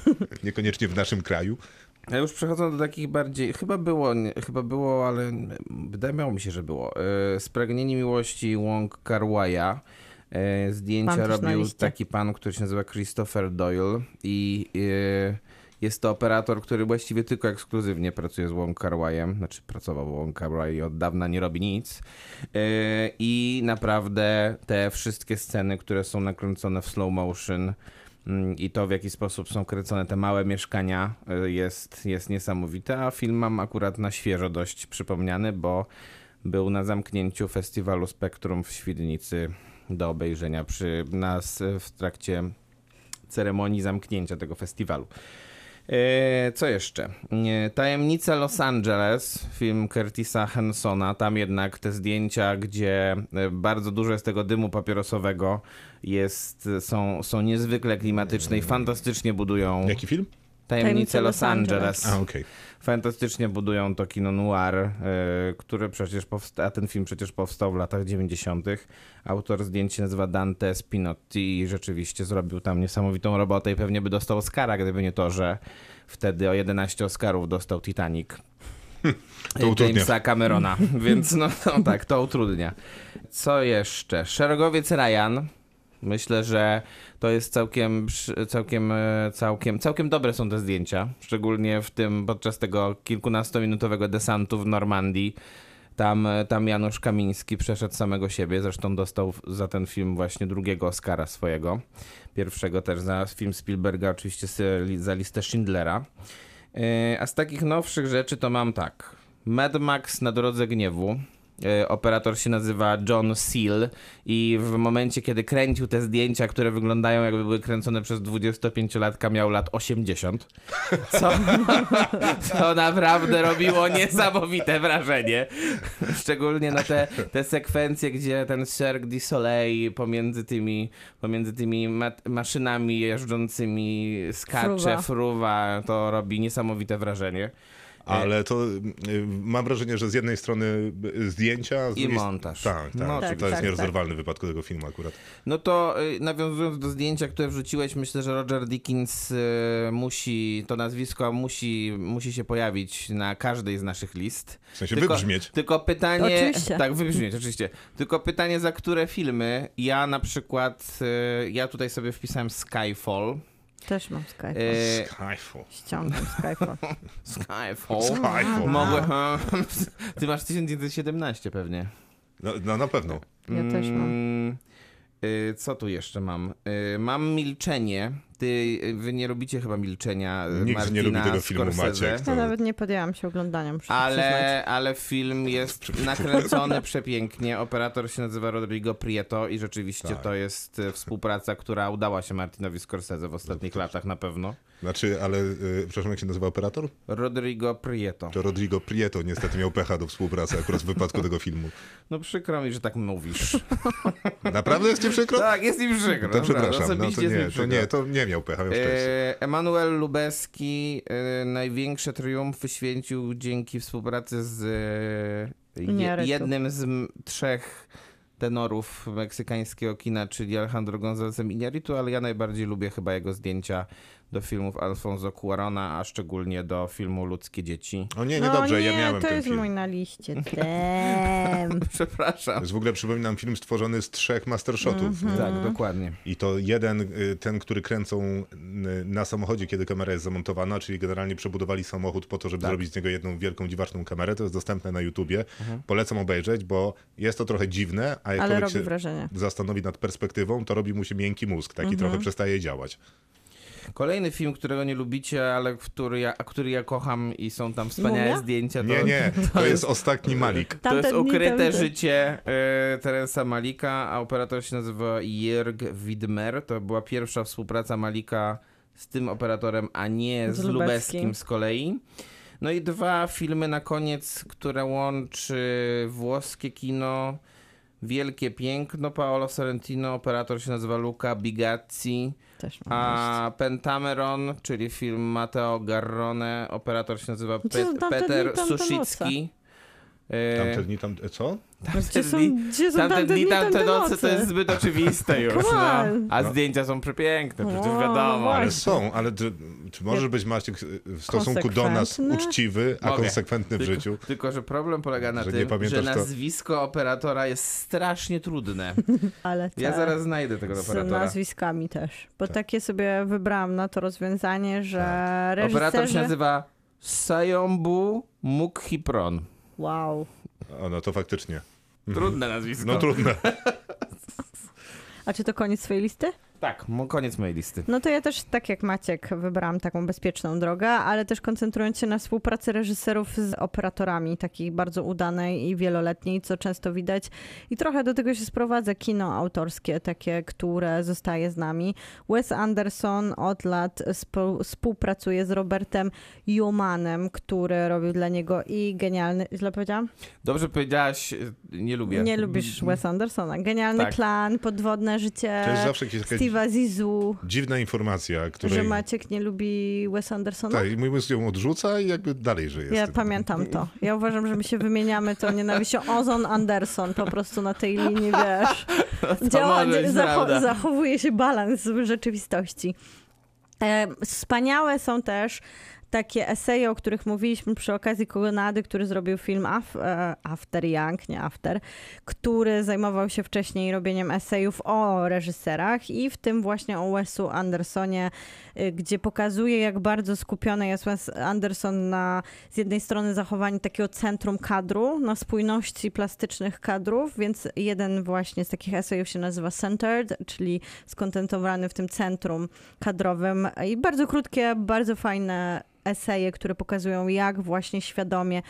Niekoniecznie w naszym kraju. A już przechodząc do takich bardziej, chyba było, nie, chyba było, ale wydawało mi się, że było. E, Spragnienie miłości Wong Kar Wai'a. E, Zdjęcia robił taki pan, który się nazywa Christopher Doyle i e, jest to operator, który właściwie tylko ekskluzywnie pracuje z Wong Kar Wai'em, znaczy pracował w Wong Kar Wai i od dawna nie robi nic. E, I naprawdę te wszystkie sceny, które są nakręcone w slow motion, i to w jaki sposób są kręcone te małe mieszkania y, jest, jest niesamowite, a film mam akurat na świeżo dość przypomniany, bo był na zamknięciu festiwalu Spektrum w Świdnicy do obejrzenia przy nas w trakcie ceremonii zamknięcia tego festiwalu. E, Co jeszcze? E, Tajemnice Los Angeles, film Curtisa Hensona. Tam jednak te zdjęcia, gdzie e, bardzo dużo jest tego dymu papierosowego, jest, są, są niezwykle klimatyczne i fantastycznie budują Jaki film? Tajemnice Los Angeles. A, okej. Fantastycznie budują to kino noir, e, które przecież powsta- a ten film przecież powstał w latach 90. Autor zdjęć nazywa Dante Spinotti i rzeczywiście zrobił tam niesamowitą robotę i pewnie by dostał Oscara, gdyby nie to, że wtedy o 11 Oscarów dostał Titanic. To utrudnia. Jamesa Camerona, więc no, no tak, to utrudnia. Co jeszcze? Szeregowiec Ryan. Myślę, że to jest całkiem, całkiem, e, całkiem, całkiem dobre są te zdjęcia. Szczególnie w tym, podczas tego kilkunastominutowego desantu w Normandii. Tam, e, tam Janusz Kamiński przeszedł samego siebie. Zresztą dostał za ten film właśnie drugiego Oscara swojego. Pierwszego też za film Spielberga, oczywiście za listę Schindlera. E, A z takich nowszych rzeczy to mam tak. Mad Max na drodze gniewu. E, Operator się nazywa John Seal i w momencie, kiedy kręcił te zdjęcia, które wyglądają jakby były kręcone przez 25-latka, miał lat 80. Co, co naprawdę robiło niesamowite wrażenie. Szczególnie na te, te sekwencje, gdzie ten Cirque du Soleil pomiędzy tymi, pomiędzy tymi ma maszynami jeżdżącymi skacze, Fruwa. fruwa, to robi niesamowite wrażenie. Ale to y, mam wrażenie, że z jednej strony y, zdjęcia, z I drugiej... montaż. Tak, tak. No, to tak, jest tak, nierozerwalny w wypadku tego filmu akurat. No to y, nawiązując do zdjęcia, które wrzuciłeś, myślę, że Roger Dickens y, musi, to nazwisko musi, musi się pojawić na każdej z naszych list. W sensie Tylko- wybrzmieć. Tylko pytanie. Oczywiście. Tak, wybrzmieć, oczywiście. Tylko pytanie, za które filmy. Ja na przykład, y, ja tutaj sobie wpisałem Skyfall. Też mam Skyfall. Y, Skyfall. Ściągam Skyfall. Skyfall. Skyfall. Mogłem. Ty masz 1917 pewnie. No, no na pewno. Ja też mam. Mm, y, Co tu jeszcze mam? Y, Mam milczenie. Ty, y, wy nie robicie chyba milczenia. y, Nikt nie Martina lubi tego filmu, Scorsese. Maciek. To- Ja nawet nie podjęłam się oglądania, muszę. Ale, ale film jest nakręcony przepięknie. Operator się nazywa Rodrigo Prieto i rzeczywiście Tak. to jest y, współpraca, która udała się Martinowi Scorsese w ostatnich latach na pewno. Znaczy, ale, y, przepraszam, jak się nazywa operator? Rodrigo Prieto. To Rodrigo Prieto niestety miał pecha do współpracy akurat w wypadku tego filmu. No przykro mi, że tak mówisz. Naprawdę jest ci przykro? tak, jest mi przykro. To przepraszam, no to nie, to nie, to nie miał pecha, miał szczęście. E, Emanuel Lubeski e, największe triumfy święcił dzięki współpracy z e, jednym z m, trzech tenorów meksykańskiego kina, czyli Alejandro Gonzálezem Iñárritu, ale ja najbardziej lubię chyba jego zdjęcia do filmów Alfonso Cuarona, a szczególnie do filmu Ludzkie Dzieci. O nie, no niedobrze, nie, ja miałem to ten jest film. mój na liście. Przepraszam. Jest w ogóle, przypominam, film stworzony z trzech mastershotów. nie? Tak, dokładnie. I to jeden, y, ten, który kręcą y, na samochodzie, kiedy kamera jest zamontowana, czyli generalnie przebudowali samochód po to, żeby Tak. zrobić z niego jedną wielką, dziwaczną kamerę. To jest dostępne na YouTubie. Mhm. Polecam obejrzeć, bo jest to trochę dziwne, a jak Ale człowiek robi się wrażenie. zastanowi nad perspektywą, to robi mu się miękki mózg. Taki Mhm. trochę przestaje działać. Kolejny film, którego nie lubicie, ale który ja, a który ja kocham i są tam wspaniałe Mumia? zdjęcia. To... Nie, nie, to jest ostatni Malik. To jest ukryte życie e, Teresa Malika, a operator się nazywa Jörg Widmer. To była pierwsza współpraca Malika z tym operatorem, a nie Z z, Lubeckim. Lubeckim z kolei. No i dwa filmy na koniec, które łączy włoskie kino, Wielkie Piękno, Paolo Sorrentino, operator się nazywa Luca Bigazzi. A Pentameron, czyli film Matteo Garrone, operator się nazywa są Pe- Peter Suszycki. E, Tamte dni, tam, e, co? Gdzie są, dni- gdzie są Tamte dni, tamte noce to noce? jest zbyt oczywiste już. No. A No. zdjęcia są przepiękne, przecież O, wiadomo. no Ale właśnie. są, ale czy, czy możesz być Maciek w stosunku do nas uczciwy, a Mogę. konsekwentny w Tylko, życiu? tylko, że problem polega na Że tym, że pamiętasz, to- nazwisko operatora jest strasznie trudne. Ale Ja tak. zaraz znajdę tego z operatora. nazwiskami też. Bo Tak. takie sobie wybrałam na to rozwiązanie, że reżyserzy... Operator się nazywa Sayombu Mukhipron. Wow. O, no to faktycznie. Trudne nazwisko. No trudne. A czy to koniec swojej listy? Tak, koniec mojej listy. No to ja też, tak jak Maciek, wybrałam taką bezpieczną drogę, ale też koncentrując się na współpracy reżyserów z operatorami, takiej bardzo udanej i wieloletniej, co często widać. I trochę do tego się sprowadza kino autorskie, takie, które zostaje z nami. Wes Anderson od lat współpracuje z Robertem Jumanem, który robił dla niego i genialny... Źle powiedziałam? Dobrze powiedziałaś, y, nie lubię. Nie lubisz Wes Andersona. Genialny Tak. klan, podwodne życie To jest zawsze jakaś Steve'a Zizu. dziwna informacja, Że której... Maciek nie lubi Wes Andersona? Tak, i mój mózg ją odrzuca i jakby dalej żyje. Ja tym. pamiętam to. Ja uważam, że my się wymieniamy tą nienawiścią. Ozon Anderson po prostu na tej linii, wiesz. Działa, zachowuje się balans w rzeczywistości. E, wspaniałe są też takie eseje, o których mówiliśmy przy okazji Kogonady, który zrobił film Af, e, After Young, nie After, który zajmował się wcześniej robieniem esejów o reżyserach i w tym właśnie o Wesu Andersonie, y, gdzie pokazuje, jak bardzo skupiony jest Wes Anderson na z jednej strony zachowaniu takiego centrum kadru, na spójności plastycznych kadrów, więc jeden właśnie z takich esejów się nazywa Centered, czyli skontentowany w tym centrum kadrowym. I bardzo krótkie, bardzo fajne eseje, które pokazują, jak właśnie świadomie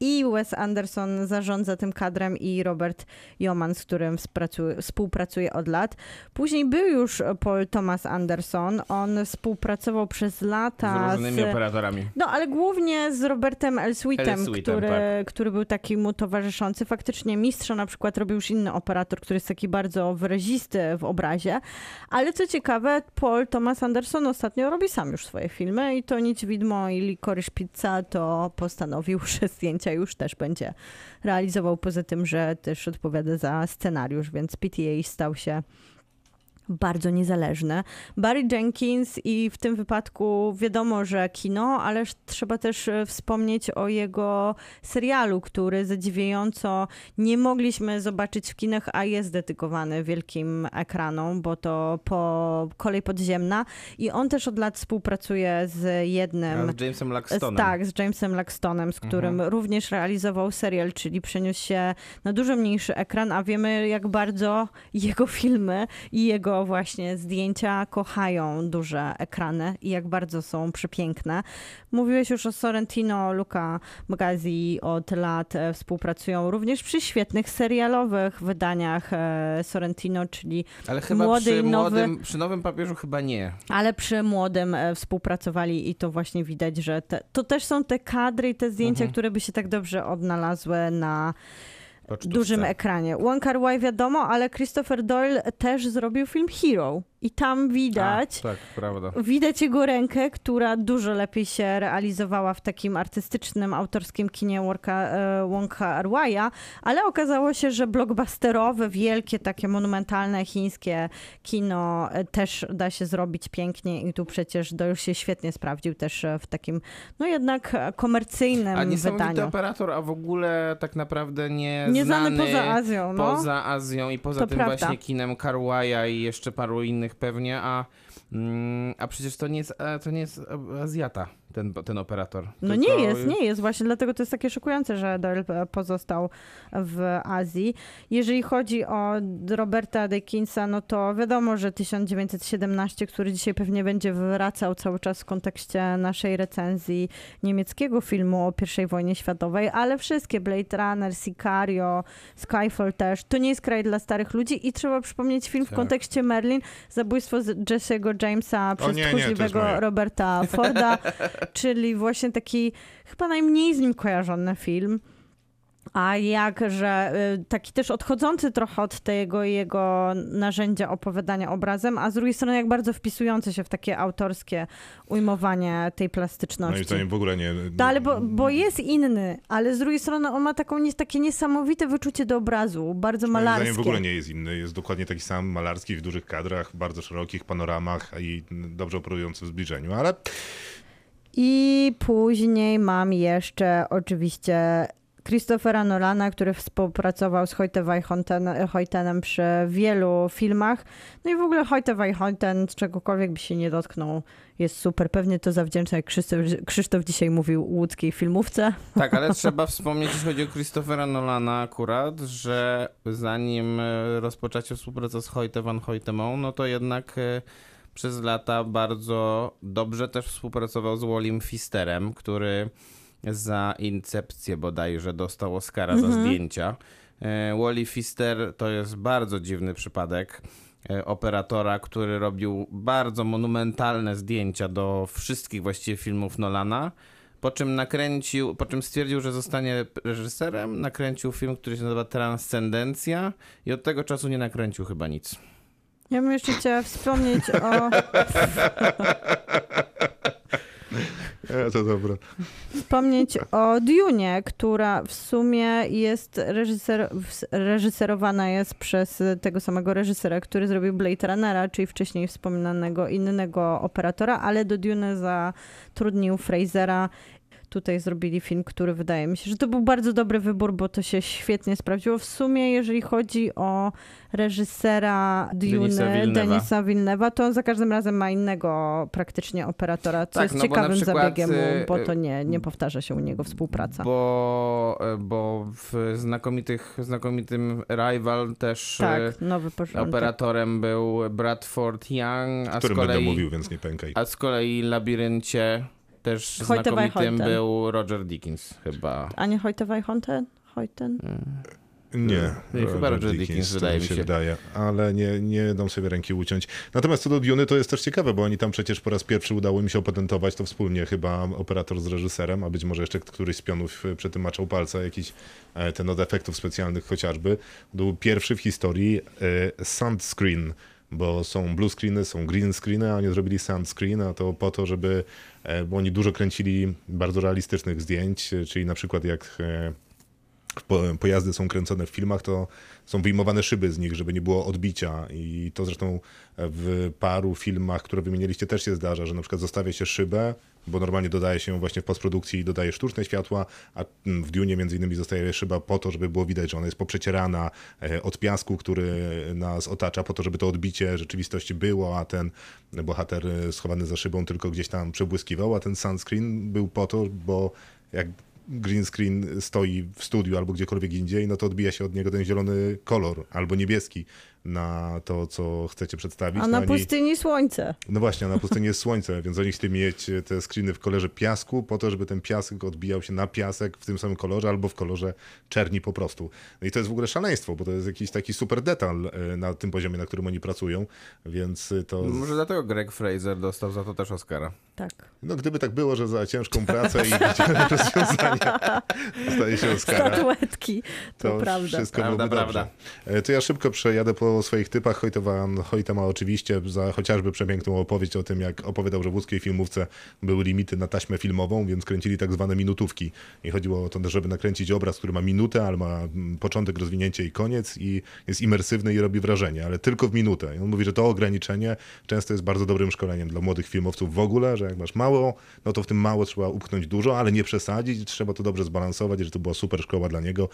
i Wes Anderson zarządza tym kadrem i Robert Joman, z którym współpracuje, od lat. Później był już Paul Thomas Anderson. On współpracował przez lata Z różnymi operatorami. no, ale głównie z Robertem Elswitem, Elswitem, który, tak. który był taki mu towarzyszący. Faktycznie mistrza na przykład robił już inny operator, który jest taki bardzo wyrazisty w obrazie. Ale co ciekawe, Paul Thomas Anderson ostatnio robi sam już swoje filmy i to Nic Widmo i Licorice Pizza to postanowił, że zdjęcia już też będzie realizował, poza tym, że też odpowiada za scenariusz, więc PTA stał się bardzo niezależne. Barry Jenkins i w tym wypadku wiadomo, że kino, ale trzeba też e, wspomnieć o jego serialu, który zadziwiająco nie mogliśmy zobaczyć w kinach, a jest dedykowany wielkim ekranom, bo to po kolej podziemna i on też od lat współpracuje z jednym z Jamesem Laxtonem. tak, z Jamesem Laxtonem, z którym również realizował serial, czyli przeniósł się na dużo mniejszy ekran, a wiemy jak bardzo jego filmy i jego właśnie zdjęcia kochają duże ekrany i jak bardzo są przepiękne. Mówiłeś już o Sorrentino, Luca Magazzi od lat e, współpracują również przy świetnych serialowych wydaniach e, Sorrentino, czyli Ale chyba Młody przy, nowy. młodym, przy nowym papieżu chyba nie. ale przy młodym e, współpracowali i to właśnie widać, że te, to też są te kadry i te zdjęcia, Mhm. które by się tak dobrze odnalazły na. Dużym ekranie. Wong Kar Wai wiadomo, ale Christopher Doyle też zrobił film Hero i tam widać... A, tak. Widać jego rękę, która dużo lepiej się realizowała w takim artystycznym, autorskim kinie Wonka, e, Wonka Arwaja, ale okazało się, że blockbusterowe, wielkie, takie monumentalne chińskie kino e, też da się zrobić pięknie i tu przecież Doyle się świetnie sprawdził też e, w takim, no jednak komercyjnym A wydaniu. operator, a w ogóle tak naprawdę nie Nieznany znany poza Azją, no. poza Azją i poza To tym prawda. właśnie kinem Karwaja i jeszcze paru innych pewnie, a, mm, a przecież to nie jest, e, to nie jest Azjata, ten, ten operator. No Tylko- nie jest, nie jest. Właśnie dlatego to jest takie szokujące, że Doyle e, pozostał w Azji. Jeżeli chodzi o Roberta Dickinsa, no to wiadomo, że 1917, który dzisiaj pewnie będzie wracał cały czas w kontekście naszej recenzji niemieckiego filmu o I wojnie światowej, ale wszystkie Blade Runner, Sicario, Skyfall też, to nie jest kraj dla starych ludzi i trzeba przypomnieć film w Tak. kontekście Merlin zabójstwo Jesse'ego Jamesa przez tchórzliwego. Roberta Forda, czyli właśnie taki chyba najmniej z nim kojarzony film. A jakże y, taki też odchodzący trochę od tego jego narzędzia opowiadania obrazem, a z drugiej strony jak bardzo wpisujący się w takie autorskie ujmowanie tej Moim plastyczności. zdaniem w ogóle nie... No, ale bo, bo jest inny, ale z drugiej strony on ma taką, takie niesamowite wyczucie do obrazu, bardzo Moim malarskie. zdaniem w ogóle nie jest inny. Jest dokładnie taki sam malarski w dużych kadrach, bardzo szerokich panoramach i dobrze operujący w zbliżeniu, ale I później mam jeszcze oczywiście Christophera Nolana, który współpracował z Hoyte Hoyten- Hoytenem przy wielu filmach. No i w ogóle Hoyte Hoyten, czegokolwiek by się nie dotknął, jest super. Pewnie to zawdzięcza, jak Krzysztof, Krzysztof dzisiaj mówił, łódzkiej filmówce. Tak, ale trzeba wspomnieć, jeśli chodzi o Christophera Nolana akurat, że zanim e, rozpoczęcie współpracę z Hoyte van Hoytemą, no to jednak e, przez lata bardzo dobrze też współpracował z Wallim Fisterem, który za Incepcję bodajże dostał Oscara za zdjęcia. E, Wally Fister to jest bardzo dziwny przypadek e, operatora, który robił bardzo monumentalne zdjęcia do wszystkich właściwie filmów Nolana. Po czym nakręcił, po czym stwierdził, że zostanie reżyserem, nakręcił film, który się nazywa Transcendencja i od tego czasu nie nakręcił chyba nic. Ja bym jeszcze chciała wspomnieć o, e, to dobra. wspomnieć o Dune, która w sumie jest reżyser, reżyserowana jest przez tego samego reżysera, który zrobił Blade Runnera, czyli wcześniej wspominanego innego operatora, ale do Dune zatrudnił Frasera. Tutaj zrobili film, który wydaje mi się, że to był bardzo dobry wybór, bo to się świetnie sprawdziło. W sumie, jeżeli chodzi o reżysera Dune. Denisa Villeneuve'a, to on za każdym razem ma innego praktycznie operatora, co Tak, jest no ciekawym przykład, zabiegiem, y, bo to nie, nie powtarza się u niego współpraca. Bo, e, bo w znakomitych, znakomitym Rival też e, tak, operatorem był Bradford Young, a O z którym będę kolei, mówił, więc nie pękaj. a z kolei Labiryncie też Hoyte van znakomitym był Roger Dickens chyba. A nie Hoyte Hoyten? Hoyten? Nie, Nie, chyba Roger Dickens, to wydaje mi się. wydaje, ale nie, nie dam sobie ręki uciąć. Natomiast co do Duny, to jest też ciekawe, bo oni tam przecież po raz pierwszy udało im się opatentować to wspólnie, chyba operator z reżyserem, a być może jeszcze któryś z pionów przy tym maczał palca, jakiś e, ten od efektów specjalnych chociażby. Był pierwszy w historii e, sunscreen, bo są blue screeny, są green screeny, a oni zrobili sunscreen, a to po to, żeby, e, bo oni dużo kręcili bardzo realistycznych zdjęć, e, czyli na przykład jak e, po, pojazdy są kręcone w filmach, to są wyjmowane szyby z nich, żeby nie było odbicia. I to zresztą w paru filmach, które wymieniliście, też się zdarza, że na przykład zostawia się szybę, bo normalnie dodaje się właśnie w postprodukcji dodaje sztuczne światła, a w Dune między innymi zostaje szyba po to, żeby było widać, że ona jest poprzecierana e, od piasku, który nas otacza, po to, żeby to odbicie rzeczywistości było, a ten bohater e, schowany za szybą tylko gdzieś tam przebłyskiwał, a ten sunscreen był po to, bo jak green screen stoi w studiu albo gdziekolwiek indziej, no to odbija się od niego ten zielony kolor albo niebieski na to, co chcecie przedstawić. A No na oni- pustyni słońce. no właśnie, a na pustyni jest słońce, więc oni chcieli mieć te screeny w kolorze piasku, po to, żeby ten piasek odbijał się na piasek w tym samym kolorze albo w kolorze czerni po prostu. No i to jest w ogóle szaleństwo, bo to jest jakiś taki super detal e, na tym poziomie, na którym oni pracują, więc to... Może dlatego Greg Fraser dostał za to też Oscara. Tak. No gdyby tak było, że za ciężką pracę i rozwiązania dostaje się Oscara. Statuetki, to, To prawda. wszystko Prawda, byłoby dobrze. prawda. E, To ja szybko przejadę po swoich typach. Hojta ma oczywiście za chociażby przepiękną opowieść o tym, jak opowiadał, że w łódzkiej filmówce były limity na taśmę filmową, więc kręcili tak zwane minutówki. I chodziło o to, żeby nakręcić obraz, który ma minutę, ale ma mm, początek, rozwinięcie i koniec i jest imersywny i robi wrażenie, ale tylko w minutę. I on mówi, że to ograniczenie często jest bardzo dobrym szkoleniem dla młodych filmowców w ogóle, że jak masz mało, no to w tym mało trzeba upchnąć dużo, ale nie przesadzić, trzeba to dobrze zbalansować, że to była super szkoła dla niego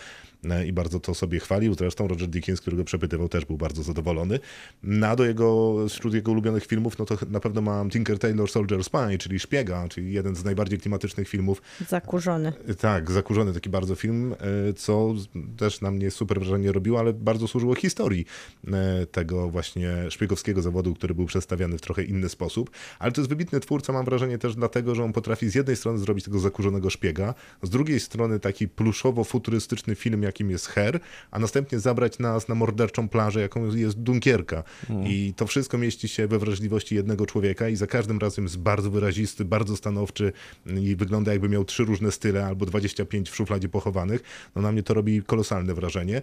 e, i bardzo to sobie chwalił. Zresztą Roger Dickens, którego przepytywał, też był bardzo zadowolony. No, a do jego, wśród jego ulubionych filmów, no to na pewno mam Tinker Tailor Soldier Spy, czyli Szpiega, czyli jeden z najbardziej klimatycznych filmów Zakurzony. tak, zakurzony taki bardzo film, e, co też na mnie super wrażenie robiło, ale bardzo służyło historii e, tego właśnie szpiegowskiego zawodu, który był przedstawiany w trochę inny sposób. Ale to jest wybitny twórca, mam mam wrażenie też dlatego, że on potrafi z jednej strony zrobić tego zakurzonego szpiega, z drugiej strony taki pluszowo-futurystyczny film, jakim jest Her, a następnie zabrać nas na morderczą plażę, jaką jest Dunkierka. I to wszystko mieści się we wrażliwości jednego człowieka i za każdym razem jest bardzo wyrazisty, bardzo stanowczy i wygląda jakby miał trzy różne style albo 25 w szufladzie pochowanych. No na mnie to robi kolosalne wrażenie.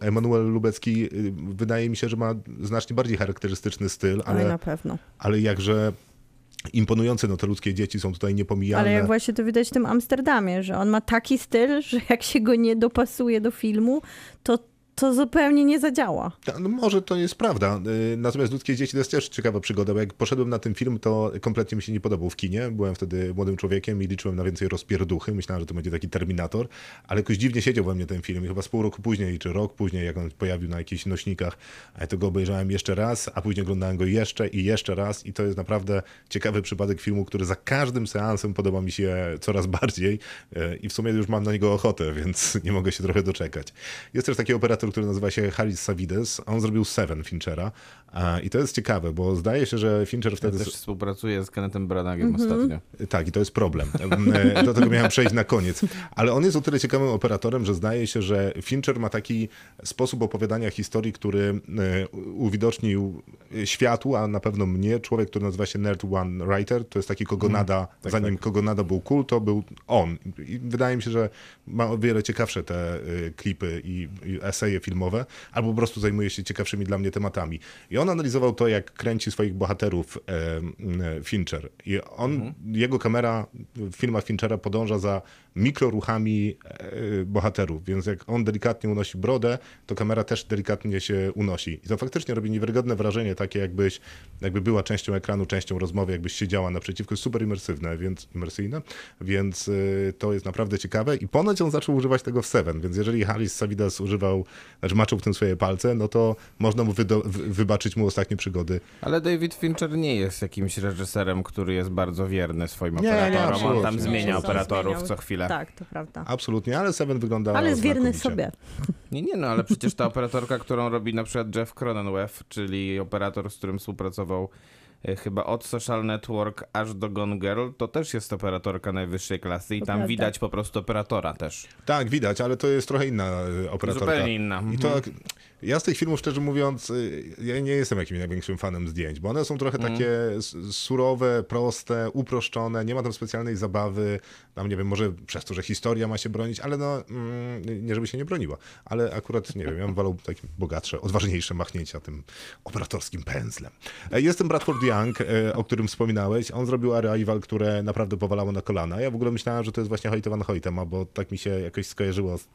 Emanuel Lubecki y, wydaje mi się, że ma znacznie bardziej charakterystyczny styl, Ale ale, na pewno. ale jakże imponujące, no te ludzkie dzieci są tutaj niepomijane. Ale jak właśnie to widać w tym Amsterdamie, że on ma taki styl, że jak się go nie dopasuje do filmu, to to zupełnie nie zadziała. Ta- No może to jest prawda. Y, Natomiast Ludzkie Dzieci to jest też ciekawa przygoda, bo jak poszedłem na ten film, to kompletnie mi się nie podobał w kinie. Byłem wtedy młodym człowiekiem i liczyłem na więcej rozpierduchy. Myślałem, że to będzie taki Terminator, ale jakoś dziwnie siedział we mnie ten film. I chyba z pół roku później, czy rok później, jak on pojawił na jakichś nośnikach, to go obejrzałem jeszcze raz, a później oglądałem go jeszcze i jeszcze raz. I to jest naprawdę ciekawy przypadek filmu, który za każdym seansem podoba mi się coraz bardziej. E, I w sumie już mam na niego ochotę, więc nie mogę się trochę doczekać. Jest też taki operator, który nazywa się Haris Savides. On zrobił Seven Finchera. I to jest ciekawe, bo zdaje się, że Fincher Ja wtedy... też współpracuję z Kennethem Branaghem ostatnio. Tak, i to jest problem. E, Do tego miałem przejść na koniec. Ale on jest o tyle ciekawym operatorem, że zdaje się, że Fincher ma taki sposób opowiadania historii, który e, uwidocznił światu, a na pewno mnie, człowiek, który nazywa się Nerd One Writer, to jest taki kogo nada, zanim kogo nada był cool, to był on. I wydaje mi się, że ma o wiele ciekawsze te e, klipy i, i filmowe, albo po prostu zajmuje się ciekawszymi dla mnie tematami. I on analizował to, jak kręci swoich bohaterów e, Fincher. I on, jego kamera w filmach Finchera podąża za mikroruchami e, bohaterów, więc jak on delikatnie unosi brodę, to kamera też delikatnie się unosi. I to faktycznie robi niewiarygodne wrażenie, takie jakbyś, jakby była częścią ekranu, częścią rozmowy, jakbyś siedziała naprzeciwko. Jest super imersywne, więc imersyjne, więc y, to jest naprawdę ciekawe. I ponoć on zaczął używać tego w Seven, więc jeżeli Harris Savidas używał, znaczy maczył w tym swoje palce, no to można mu wybaczyć mu ostatnie przygody. Ale David Fincher nie jest jakimś reżyserem, który jest bardzo wierny swoim Nie, nie, operatorom. On absolutnie. tam zmienia On operatorów co chwilę. Tak, to prawda. Absolutnie, ale Seven wygląda Ale jest wierny sobie. Nie, nie, no ale przecież ta operatorka, którą robi na przykład Jeff Cronenweth, czyli operator, z którym współpracował e, chyba od Social Network aż do Gone Girl, to też jest operatorka najwyższej klasy i To tam prawda. widać po prostu operatora też. Tak, widać, ale to jest trochę inna y, operatorka. Zupełnie inna. I to, ja z tych filmów, szczerze mówiąc, y, ja nie jestem jakimś największym fanem zdjęć, bo one są trochę takie s- surowe, proste, uproszczone, nie ma tam specjalnej zabawy, tam nie wiem, może przez to, że historia ma się bronić, ale no, mm, nie żeby się nie broniła, ale akurat, nie wiem, ja bym wolał takie bogatsze, odważniejsze machnięcia tym operatorskim pędzlem. E, Jestem Bradford Young, e, o którym wspominałeś, on zrobił Arrival, które naprawdę powalało na kolana. Ja w ogóle myślałem, że to jest właśnie Hoyte van Hoytema, bo tak mi się jakoś skojarzyło z,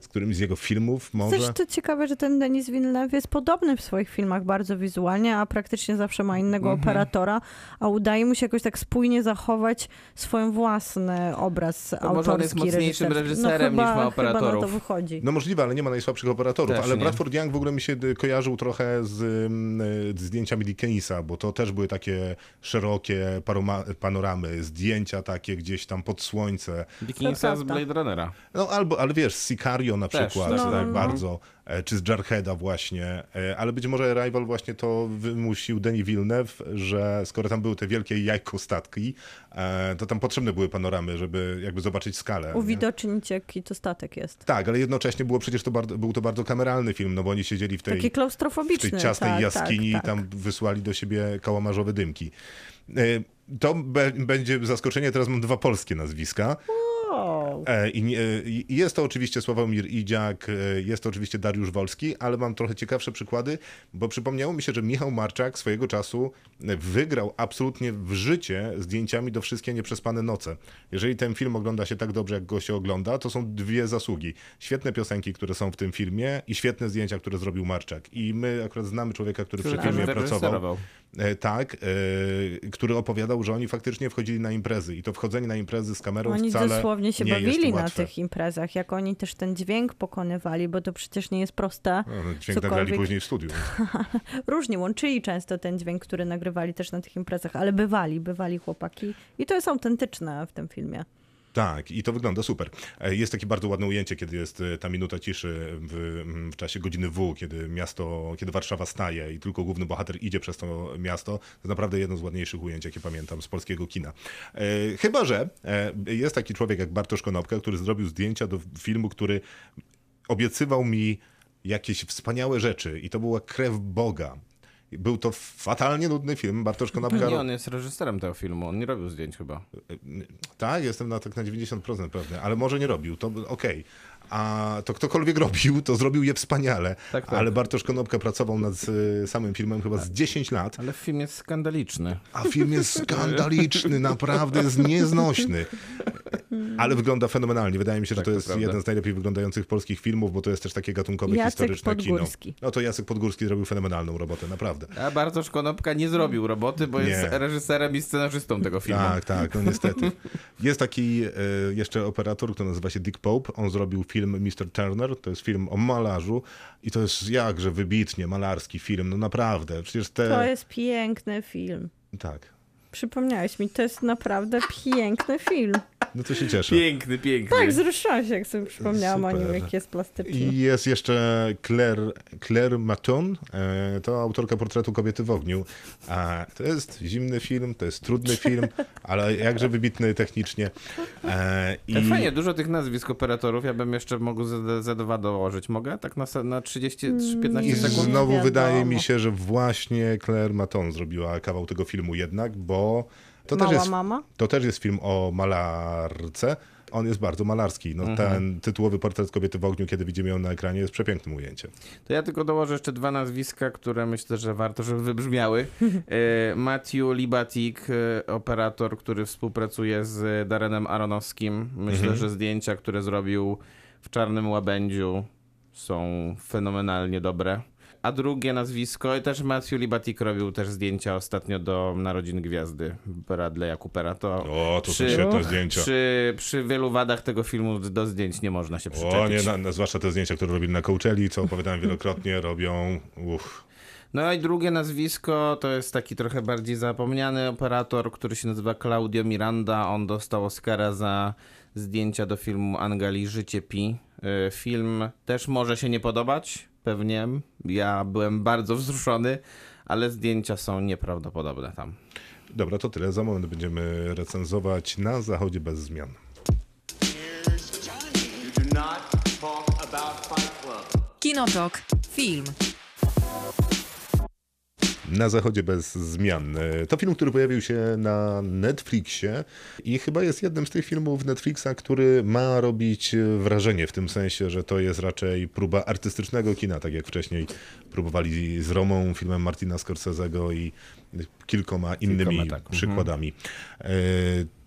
z którymś z jego filmów, może. Też to ciekawe, że ten Denis Villeneuve jest podobny w swoich filmach bardzo wizualnie, a praktycznie zawsze ma innego Mhm. operatora, a udaje mu się jakoś tak spójnie zachować swój własny obraz To autorski, może on jest mocniejszym reżyserski. reżyserem no, niż chyba, ma Chyba na to operatorów. wychodzi. No możliwe, ale nie ma najsłabszych operatorów. Też ale nie. Bradford Young w ogóle mi się y, kojarzył trochę z mm, y, zdjęciami Dickensa, bo to też były takie szerokie paroma, panoramy, zdjęcia takie gdzieś tam pod słońce. Dickinsa z. Blade Runnera. No albo, ale wiesz, z Sicario na Też, przykład, też, tak, no, no. bardzo, czy z Jarheada właśnie, e, ale być może Arrival właśnie to wymusił Denis Villeneuve, że skoro tam były te wielkie jajko statki, e, to tam potrzebne były panoramy, żeby jakby zobaczyć skalę. nie? Uwidocznić, jaki to statek jest. Tak, ale jednocześnie było przecież to bardzo, był to bardzo kameralny film, no bo oni siedzieli w tej, Taki w klaustrofobiczny. tej ciasnej tak, jaskini tak, i tam tak. wysłali do siebie kałamarzowe dymki. E, To be, będzie zaskoczenie, teraz mam dwa polskie nazwiska. Wow. E, I, nie- I jest to oczywiście Sławomir Idziak, e, jest to oczywiście Dariusz Wolski, ale mam trochę ciekawsze przykłady, bo przypomniało mi się, że Michał Marczak swojego czasu wygrał absolutnie w życie zdjęciami do Wszystkie Nieprzespane Noce. Jeżeli ten film ogląda się tak dobrze, jak go się ogląda, to są dwie zasługi. Świetne piosenki, które są w tym filmie i świetne zdjęcia, które zrobił Marczak. I my akurat znamy człowieka, który przy filmie pracował. E, Tak, e, który opowiadał, że oni faktycznie wchodzili na imprezy i to wchodzenie na imprezy z kamerą Oni wcale dosłownie się nie bawili na tych imprezach, jak oni też ten dźwięk pokonywali, bo to przecież nie jest proste. No, no, dźwięk nagrali Cokolwiek. później w studiu. Różnie łączyli często ten dźwięk, który nagrywali też na tych imprezach, ale bywali, bywali chłopaki i to jest autentyczne w tym filmie. Tak, i to wygląda super. E, Jest takie bardzo ładne ujęcie, kiedy jest e, ta minuta ciszy w, w czasie godziny W, kiedy miasto, kiedy Warszawa staje i tylko główny bohater idzie przez to miasto. To naprawdę jedno z ładniejszych ujęć, jakie pamiętam z polskiego kina. E, Chyba, że e, jest taki człowiek jak Bartosz Konopka, który zrobił zdjęcia do filmu, który obiecywał mi jakieś wspaniałe rzeczy i to była krew Boga. Był to fatalnie nudny film. Bartosz Konopka... Nie, on jest reżyserem tego filmu, on nie robił zdjęć chyba. Tak, jestem na tak na 90% pewny, ale może nie robił, to okej. A to ktokolwiek robił, to zrobił je wspaniale. Tak, tak. Ale Bartosz Konopka pracował nad y, samym filmem chyba z 10 lat, Ale film jest skandaliczny. a film jest skandaliczny, naprawdę jest nieznośny. Ale wygląda fenomenalnie. Wydaje mi się, że Tak, to to jest prawda. jeden z najlepiej wyglądających polskich filmów, bo to jest też takie gatunkowe, Jacek historyczne Podgórski. kino. No to Jacek Podgórski zrobił fenomenalną robotę, naprawdę. A Bartosz Konopka nie zrobił roboty, bo jest Nie. reżyserem i scenarzystą tego filmu. Tak, tak, no niestety. Jest taki e, jeszcze operator, który nazywa się Dick Pope. On zrobił film Mr. Turner. To jest film o malarzu i to jest jakże wybitnie malarski film. No naprawdę, przecież te... To jest piękny film. Tak, Przypomniałeś mi, to jest naprawdę piękny film. no to się cieszę. Piękny, piękny. Tak, wzruszyłam się, jak sobie przypomniałam o nim, Super. jak jest plastyczny. I jest jeszcze Claire, Claire Maton, e, to autorka portretu kobiety w ogniu. A to jest zimny film, to jest trudny film, ale jakże wybitny technicznie. E, i... Tak fajnie, dużo tych nazwisk operatorów, ja bym jeszcze mógł Z- Z2 dołożyć. Mogę? Tak na, na 30, 15 I sekund? znowu wiadomo. wydaje mi się, że właśnie Claire Maton zrobiła kawał tego filmu jednak, bo to też, Mała jest, mama? to też jest film o malarce. On jest bardzo malarski. No, Ten tytułowy portret kobiety w ogniu, kiedy widzimy ją na ekranie, jest przepięknym ujęciem. To ja tylko dołożę jeszcze dwa nazwiska, które myślę, że warto, żeby wybrzmiały. E, Matthew Libatik, e, operator, który współpracuje z Darrenem Aronowskim. Myślę, że zdjęcia, które zrobił w Czarnym Łabędziu są fenomenalnie dobre. A drugie nazwisko, też Matthew Libatik robił też zdjęcia ostatnio do Narodzin Gwiazdy Bradley'a Coopera. To O, to są przy- świetne zdjęcia. Przy, przy wielu wadach tego filmu do zdjęć nie można się przyczepić. O nie, na, na, zwłaszcza te zdjęcia, które robili na Coachelli, co opowiadałem wielokrotnie, robią... Uff. No i drugie nazwisko to jest taki trochę bardziej zapomniany operator, który się nazywa Claudio Miranda. On dostał Oscara za zdjęcia do filmu Angali Życie Pi. Y, Film też może się nie podobać, pewnie. Ja byłem bardzo wzruszony, ale zdjęcia są nieprawdopodobne tam. Dobra, to tyle. Za moment będziemy recenzować na zachodzie bez zmian. Kinotok. Film. Na zachodzie bez zmian. E, To film, który pojawił się na Netflixie i chyba jest jednym z tych filmów Netflixa, który ma robić wrażenie w tym sensie, że to jest raczej próba artystycznego kina, tak jak wcześniej próbowali z Romą, filmem Martina Scorsese'ego i kilkoma innymi tak. Mhm. przykładami. E,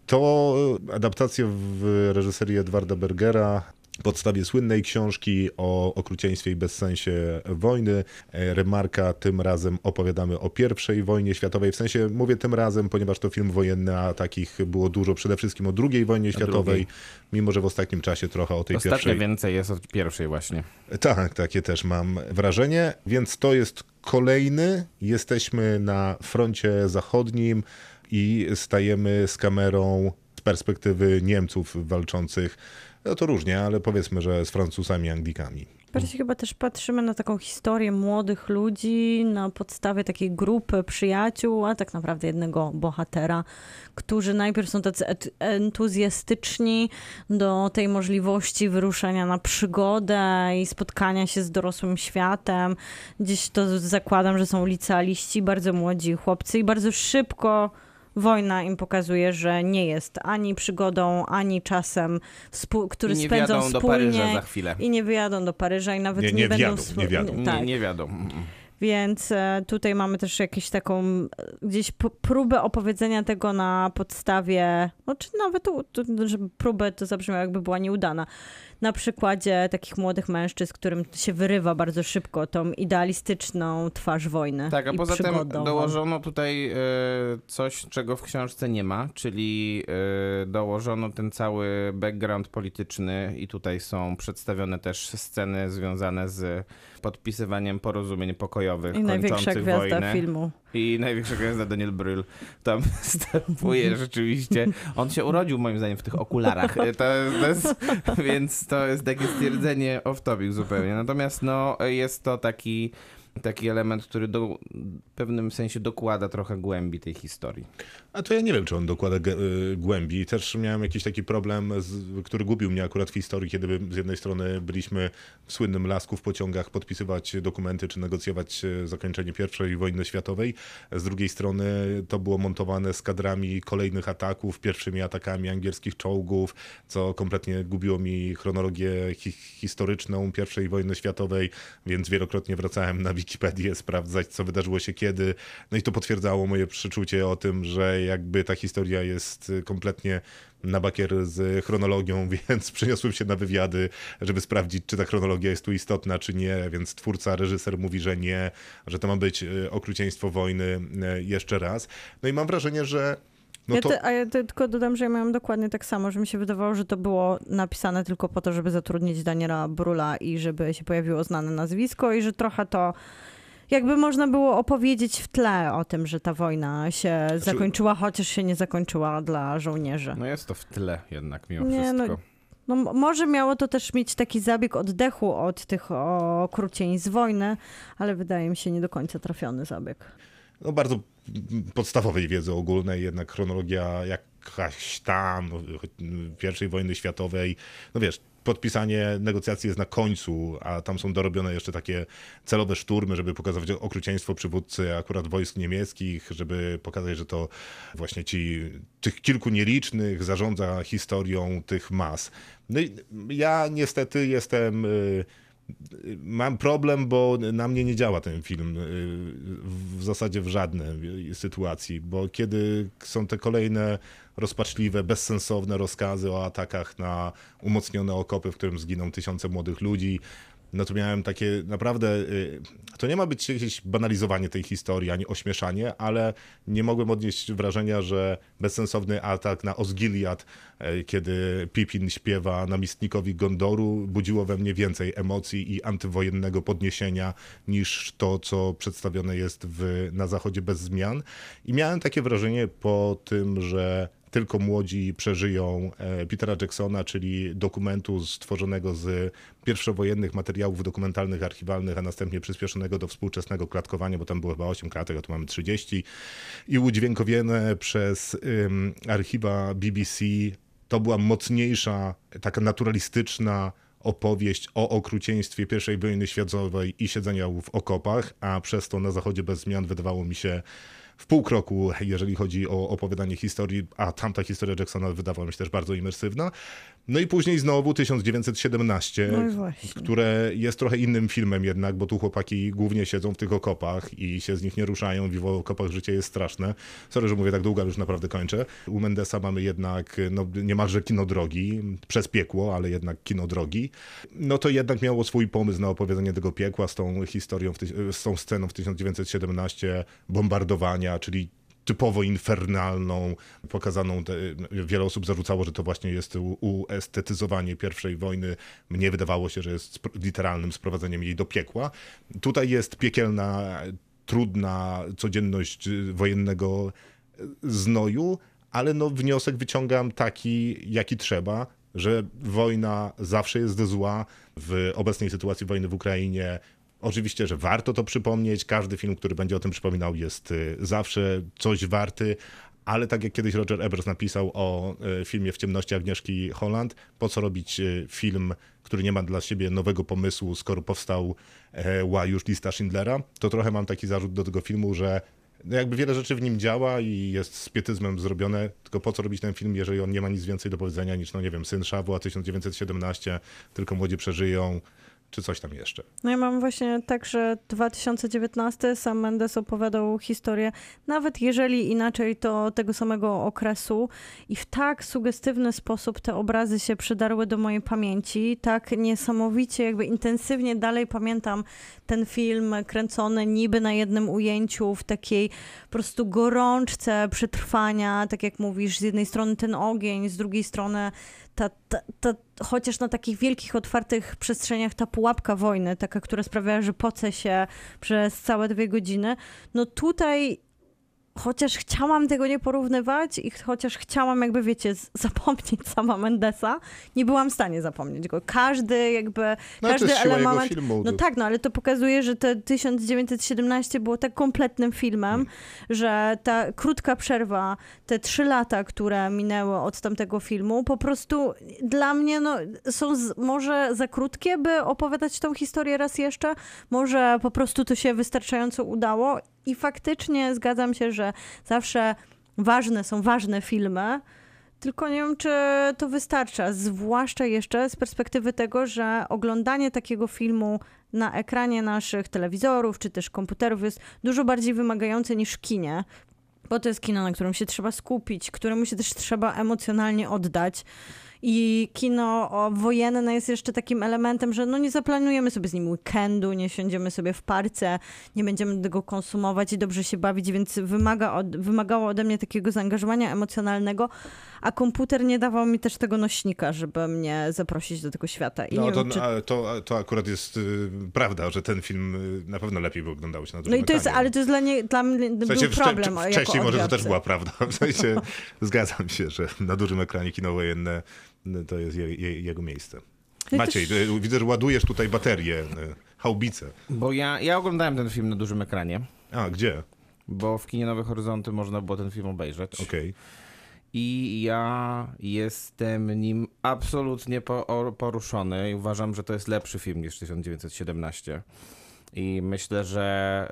To adaptacja w reżyserii Edwarda Bergera podstawie słynnej książki o okrucieństwie i bezsensie wojny. E, Remarka, tym razem opowiadamy o pierwszej wojnie światowej. W sensie mówię tym razem, ponieważ to film wojenny, a takich było dużo przede wszystkim o II wojnie światowej, drugiej. mimo że w ostatnim czasie trochę o tej Ostatnio pierwszej. więcej jest od pierwszej właśnie. Tak, takie też mam wrażenie. Więc to jest kolejny. Jesteśmy na froncie zachodnim i stajemy z kamerą z perspektywy Niemców walczących. No to różnie, ale powiedzmy, że z Francuzami, Anglikami. Bardziej chyba też patrzymy na taką historię młodych ludzi na podstawie takiej grupy przyjaciół, a tak naprawdę jednego bohatera, którzy najpierw są tacy entuzjastyczni do tej możliwości wyruszenia na przygodę i spotkania się z dorosłym światem. Gdzieś to zakładam, że są licealiści, bardzo młodzi chłopcy i bardzo szybko wojna im pokazuje, że nie jest ani przygodą, ani czasem, który I nie spędzą wiadą do wspólnie. Paryża za chwilę. I nie wyjadą do Paryża i nawet Nie- nie, nie będą... wjadą, swo- nie wjadą. Tak, Nie, nie wiadomo. Więc e, tutaj mamy też jakąś taką e, gdzieś p- próbę opowiedzenia tego na podstawie, no czy nawet tu, żeby próbę to zabrzmiało jakby była nieudana, na przykładzie takich młodych mężczyzn, którym się wyrywa bardzo szybko tą idealistyczną twarz wojny. Tak, a i poza tym przygodową. dołożono tutaj e, coś, czego w książce nie ma, czyli e, dołożono ten cały background polityczny i tutaj są przedstawione też sceny związane z podpisywaniem porozumień pokojowych I największa kończących gwiazda wojnę. filmu. I największa gwiazda Daniel Brühl tam występuje rzeczywiście. On się urodził moim zdaniem w tych okularach, to, to jest, więc to jest takie stwierdzenie off-topic zupełnie. Natomiast no, jest to taki, taki element, który do, w pewnym sensie dokłada trochę głębi tej historii. A to ja nie wiem, czy on dokłada y, głębi. Też miałem jakiś taki problem, który gubił mnie akurat w historii, kiedy z jednej strony byliśmy w słynnym lasku w pociągach podpisywać dokumenty czy negocjować e, zakończenie I wojny światowej. Z drugiej strony to było montowane z kadrami kolejnych ataków, pierwszymi atakami angielskich czołgów, co kompletnie gubiło mi chronologię hi- historyczną I wojny światowej, więc wielokrotnie wracałem na Wikipedię sprawdzać, co wydarzyło się kiedy. No i to potwierdzało moje przeczucie o tym, że jakby ta historia jest y, kompletnie na bakier z chronologią, więc przeniosłem się na wywiady, żeby sprawdzić, czy ta chronologia jest tu istotna, czy nie, więc twórca, reżyser mówi, że nie, że to ma być y, okrucieństwo wojny y, jeszcze raz. No i mam wrażenie, że no ja to... te, a ja tylko dodam, że ja miałam dokładnie tak samo, że mi się wydawało, że to było napisane tylko po to, żeby zatrudnić Daniela Brula i żeby się pojawiło znane nazwisko i że trochę to jakby można było opowiedzieć w tle o tym, że ta wojna się Znaczy- zakończyła, chociaż się nie zakończyła dla żołnierzy. No jest to w tle jednak mimo Nie, no, wszystko. No, m- może miało to też mieć taki zabieg oddechu od tych okrucieństw wojny, ale wydaje mi się nie do końca trafiony zabieg. no, bardzo podstawowej wiedzy ogólnej, jednak chronologia jakaś tam I wojny światowej, no wiesz, podpisanie negocjacji jest na końcu, a tam są dorobione jeszcze takie celowe szturmy, żeby pokazać okrucieństwo przywódcy akurat wojsk niemieckich, żeby pokazać, że to właśnie ci, tych kilku nielicznych zarządza historią tych mas. No i ja niestety jestem... y, Mam problem, bo na mnie nie działa ten film y, w zasadzie w żadnej sytuacji, bo kiedy są te kolejne rozpaczliwe, bezsensowne rozkazy o atakach na umocnione okopy, w którym zginą tysiące młodych ludzi, no to miałem takie naprawdę, y, to nie ma być jakieś banalizowanie tej historii, ani ośmieszanie, ale nie mogłem odnieść wrażenia, że bezsensowny atak na Osgiliad, e, kiedy Pippin śpiewa namiestnikowi Gondoru, budziło we mnie więcej emocji i antywojennego podniesienia niż to, co przedstawione jest w, na Zachodzie bez zmian. I miałem takie wrażenie po tym, że tylko młodzi przeżyją e, Petera Jacksona, czyli dokumentu stworzonego z pierwszowojennych materiałów dokumentalnych, archiwalnych, a następnie przyspieszonego do współczesnego klatkowania, bo tam było chyba 8 klatek, a tu mamy 30 i udźwiękowione przez ym, archiwa BBC. To była mocniejsza, taka naturalistyczna opowieść o okrucieństwie I wojny światowej i siedzenia w okopach, a przez to na zachodzie bez zmian wydawało mi się w pół kroku, jeżeli chodzi o opowiadanie historii, a tamta historia Jacksona wydawała mi się też bardzo imersywna. No i później znowu 1917, No które jest trochę innym filmem jednak, bo tu chłopaki głównie siedzą w tych okopach i się z nich nie ruszają. W okopach życie jest straszne. Sorry, że mówię tak długo, ale już naprawdę kończę. U Mendesa mamy jednak no, niemalże kino drogi, przez piekło, ale jednak kino drogi. No to jednak miało swój pomysł na opowiedzenie tego piekła z tą historią, z tą sceną w 1917, bombardowania, czyli typowo infernalną, pokazaną, te, wiele osób zarzucało, że to właśnie jest uestetyzowanie pierwszej wojny. Mnie wydawało się, że jest literalnym sprowadzeniem jej do piekła. Tutaj jest piekielna, trudna codzienność y, wojennego y, znoju, ale no wniosek wyciągam taki, jaki trzeba, że wojna zawsze jest zła. W obecnej sytuacji wojny w Ukrainie Oczywiście, że warto to przypomnieć. Każdy film, który będzie o tym przypominał, jest y, zawsze coś warty. Ale tak jak kiedyś Roger Ebers napisał o y, filmie W ciemności Agnieszki Holland, po co robić y, film, który nie ma dla siebie nowego pomysłu, skoro powstał e, ła już lista Schindlera, to trochę mam taki zarzut do tego filmu, że no jakby wiele rzeczy w nim działa i jest z pietyzmem zrobione, tylko po co robić ten film, jeżeli on nie ma nic więcej do powiedzenia niż, no nie wiem, Syn Szawła 1917, tylko młodzi przeżyją, czy coś tam jeszcze? No ja mam właśnie tak, że 2019 Sam Mendes opowiadał historię, nawet jeżeli inaczej, to tego samego okresu i w tak sugestywny sposób te obrazy się przydarły do mojej pamięci, tak niesamowicie, jakby intensywnie dalej pamiętam ten film kręcony niby na jednym ujęciu w takiej po prostu gorączce przetrwania, tak jak mówisz, z jednej strony ten ogień, z drugiej strony ta, ta, ta, chociaż na takich wielkich, otwartych przestrzeniach ta pułapka wojny, taka, która sprawiała, że poce się przez całe dwie godziny, no tutaj chociaż chciałam tego nie porównywać i chociaż chciałam jakby, wiecie, zapomnieć sama Mendesa, nie byłam w stanie zapomnieć go. Każdy jakby, No, każdy element... filmu. No tak, no ale to pokazuje, że te 1917 było tak kompletnym filmem, Hmm. że ta krótka przerwa, te trzy lata, które minęły od tamtego filmu, po prostu dla mnie no, są z, może za krótkie, by opowiadać tą historię raz jeszcze. Może po prostu to się wystarczająco udało i faktycznie zgadzam się, że zawsze ważne są ważne filmy, tylko nie wiem, czy to wystarcza. Zwłaszcza jeszcze z perspektywy tego, że oglądanie takiego filmu na ekranie naszych telewizorów czy też komputerów jest dużo bardziej wymagające niż kinie. Bo to jest kino, na którym się trzeba skupić, któremu się też trzeba emocjonalnie oddać. I kino wojenne jest jeszcze takim elementem, że no nie zaplanujemy sobie z nim weekendu, nie siądziemy sobie w parce, nie będziemy tego konsumować i dobrze się bawić, więc wymaga od, wymagało ode mnie takiego zaangażowania emocjonalnego, a komputer nie dawał mi też tego nośnika, żeby mnie zaprosić do tego świata. I No nie to, wiem, czy... to, to akurat jest y, prawda, że ten film y, na pewno lepiej by oglądał się na No dużym i to jest, ale to jest dla, nie, dla mnie W był sensie wcze- problem wcześniej może to też była prawda. W sensie zgadzam się, że na dużym ekranie kino wojenne to jest je, je, jego miejsce. No Maciej, też- y, widzę, że ładujesz tutaj baterię, y, haubice. Bo ja, ja oglądałem ten film na dużym ekranie, A, gdzie? bo w kinie Nowe Horyzonty można było ten film obejrzeć. Okej. I ja jestem nim absolutnie poruszony i uważam, że to jest lepszy film niż 1917. I myślę, że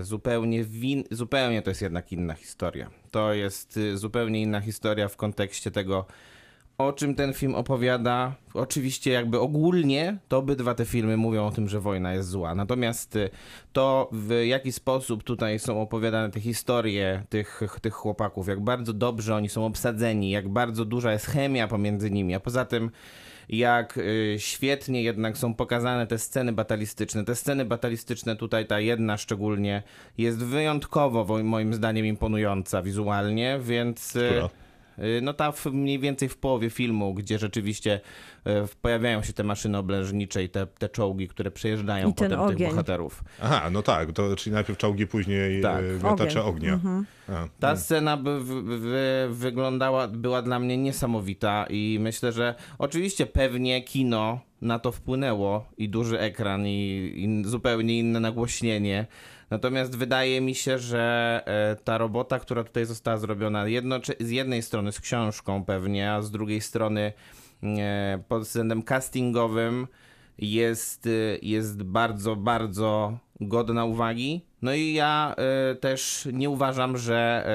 e, zupełnie, win, zupełnie to jest jednak inna historia. To jest y, zupełnie inna historia w kontekście tego, o czym ten film opowiada. Oczywiście jakby ogólnie to obydwa te filmy mówią o tym, że wojna jest zła. Natomiast y, to w jaki sposób tutaj są opowiadane te historie tych, tych chłopaków, jak bardzo dobrze oni są obsadzeni, jak bardzo duża jest chemia pomiędzy nimi, a poza tym jak y, świetnie jednak są pokazane te sceny batalistyczne. Te sceny batalistyczne tutaj, ta jedna szczególnie, jest wyjątkowo wo- moim zdaniem imponująca wizualnie, więc... y, Która? Y, No ta w, mniej więcej w połowie filmu, gdzie rzeczywiście e, pojawiają się te maszyny oblężnicze i te, te czołgi, które przejeżdżają potem tych ogień. bohaterów. Aha, no tak, to czyli najpierw czołgi, później Tak. tak. miotacze ognia. A, Ta mm. scena by, wy, wy, wyglądała, była dla mnie niesamowita i myślę, że oczywiście pewnie kino na to wpłynęło i duży ekran i, i zupełnie inne nagłośnienie. Natomiast wydaje mi się, że e, ta robota, która tutaj została zrobiona z jednej strony z książką pewnie, a z drugiej strony e, pod względem castingowym jest, y, jest bardzo, bardzo godna uwagi. No i ja też nie uważam, że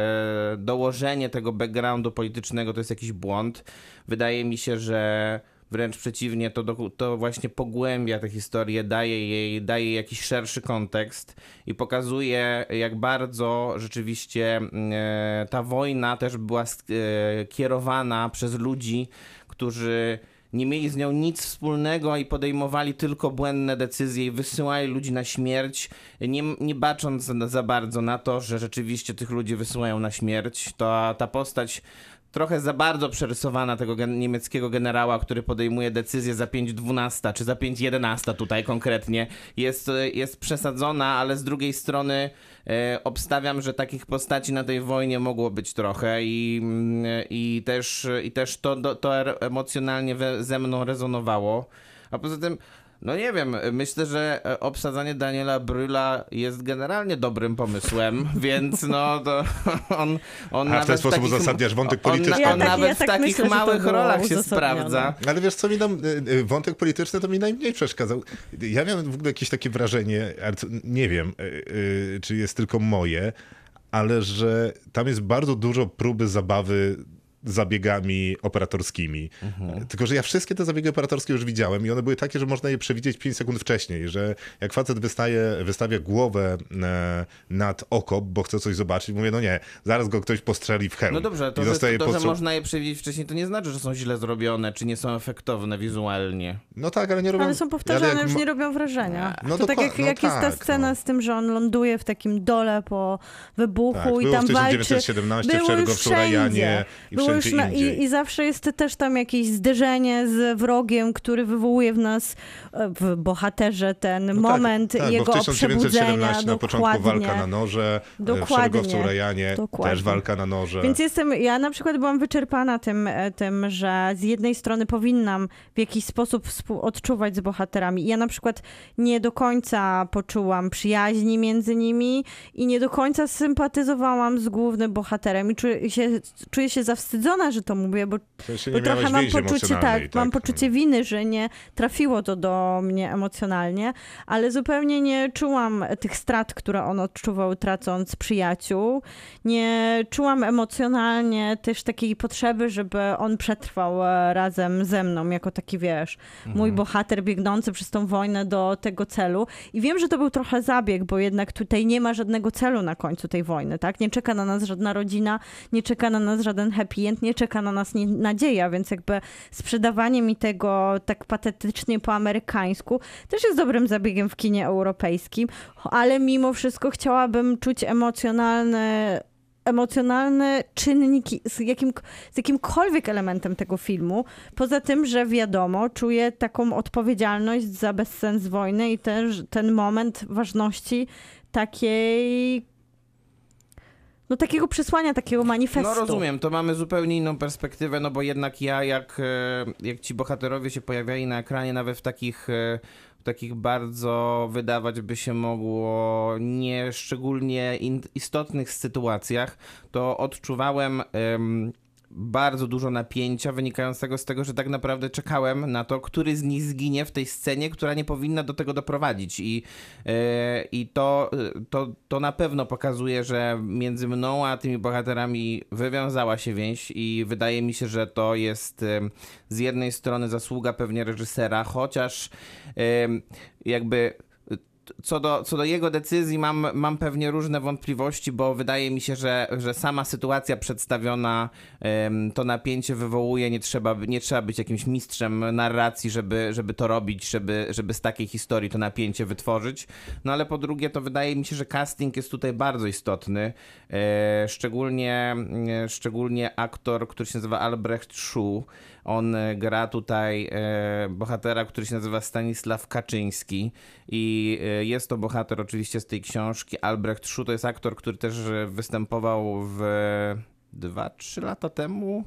dołożenie tego backgroundu politycznego to jest jakiś błąd. Wydaje mi się, że wręcz przeciwnie, to, do, to właśnie pogłębia tę historię, daje jej, daje jakiś szerszy kontekst i pokazuje, jak bardzo rzeczywiście y, ta wojna też była y, kierowana przez ludzi, którzy nie mieli z nią nic wspólnego i podejmowali tylko błędne decyzje i wysyłali ludzi na śmierć, nie, nie bacząc za, za bardzo na to, że rzeczywiście tych ludzi wysyłają na śmierć. To ta postać trochę za bardzo przerysowana tego gen- niemieckiego generała, który podejmuje decyzję za 5.12 czy za 5.11 tutaj konkretnie, jest, jest przesadzona, ale z drugiej strony e, obstawiam, że takich postaci na tej wojnie mogło być trochę i, mm, i też, i też to, to, to er- emocjonalnie ze mną rezonowało. A poza tym, no nie wiem, myślę, że e, obsadzanie Daniela Bryla jest generalnie dobrym pomysłem, więc no to on, on A w nawet ten sposób takich- uzasadniasz wątek on, polityczny. On, Ja tak- nawet ja w tak takich myślę, małych rolach się sprawdza. Ale wiesz co, mi nam, y, y, wątek polityczny to mi najmniej przeszkadzał. Ja miałem w ogóle jakieś takie wrażenie, nie wiem, y, czy jest tylko moje, ale że tam jest bardzo dużo próby zabawy zabiegami operatorskimi. Mhm. Tylko, że ja wszystkie te zabiegi operatorskie już widziałem i one były takie, że można je przewidzieć 5 sekund wcześniej, że jak facet wystaje, wystawia głowę e, nad okop, bo chce coś zobaczyć, mówię, no nie, zaraz go ktoś postrzeli w hełm. No dobrze, to, I że, zostaje to, że można je przewidzieć wcześniej, to nie znaczy, że są źle zrobione, czy nie są efektowne wizualnie. No tak, ale nie robią... Ale są powtarzane, ale jak już ma- nie robią wrażenia. No to tak jak, no jak jest ta tak, scena no. z tym, że on ląduje w takim dole po wybuchu Tak, i tam w walczy. 1917 w Było już Czerwogowcu Rajanie wszędzie. i Było wszędzie już na, i, I zawsze jest też tam jakieś zderzenie z wrogiem, który wywołuje w nas, e, w bohaterze ten No moment tak, tak, jego bo w 1917 przebudzenia. na początku walka na noże, e, w Dokładnie. Szeregowcu Rajanie Dokładnie. też walka na noże. Więc jestem, ja na przykład byłam wyczerpana tym, e, tym, że z jednej strony powinnam w jakiś sposób współodczuwać z bohaterami. Ja na przykład nie do końca poczułam przyjaźni między nimi i nie do końca sympatyzowałam z głównym bohaterem i czuję się, czuję się zawstydzona, że to mówię, bo, W sensie bo trochę mam poczucie, tak, emocjonalnej, mam poczucie winy, że nie trafiło to do mnie emocjonalnie, ale zupełnie nie czułam tych strat, które on odczuwał tracąc przyjaciół. Nie czułam emocjonalnie też takiej potrzeby, żeby on przetrwał e, razem ze mną, jako taki, wiesz, mój bohater biegnący przez tą wojnę do tego celu. I wiem, że to był trochę zabieg, bo jednak tutaj nie ma żadnego celu na końcu tej wojny, tak? Nie czeka na nas żadna rodzina, nie czeka na nas żaden happy end, nie czeka na nas nie, nadzieja, więc jakby sprzedawanie mi tego tak patetycznie po amerykańsku też jest dobrym zabiegiem w kinie europejskim, ale mimo wszystko chciałabym czuć emocjonalne emocjonalne czynniki z, jakim, z jakimkolwiek elementem tego filmu. Poza tym, że wiadomo, czuję taką odpowiedzialność za bezsens wojny i też ten moment ważności takiej no takiego przesłania, takiego manifestu. No rozumiem, to mamy zupełnie inną perspektywę, no bo jednak ja, jak, e, jak ci bohaterowie się pojawiali na ekranie, nawet w takich, e, w takich bardzo wydawać by się mogło nie szczególnie in- istotnych sytuacjach, to odczuwałem em, bardzo dużo napięcia wynikającego z tego, że tak naprawdę czekałem na to, który z nich zginie w tej scenie, która nie powinna do tego doprowadzić. I, e, i to, to, to na pewno pokazuje, że między mną a tymi bohaterami wywiązała się więź i wydaje mi się, że to jest em, z jednej strony zasługa pewnie reżysera, chociaż em, jakby co do, co do jego decyzji mam, mam pewnie różne wątpliwości, bo wydaje mi się, że, że sama sytuacja przedstawiona, to napięcie wywołuje, nie trzeba, nie trzeba być jakimś mistrzem narracji, żeby, żeby to robić, żeby, żeby z takiej historii to napięcie wytworzyć. No ale po drugie, to wydaje mi się, że casting jest tutaj bardzo istotny. E, szczególnie, szczególnie aktor, który się nazywa Albrecht Schuh. On e, gra tutaj e, bohatera, który się nazywa Stanisław Kaczyński i e, jest to bohater oczywiście z tej książki. Albrecht Schuh to jest aktor, który też występował w 2-3 lata temu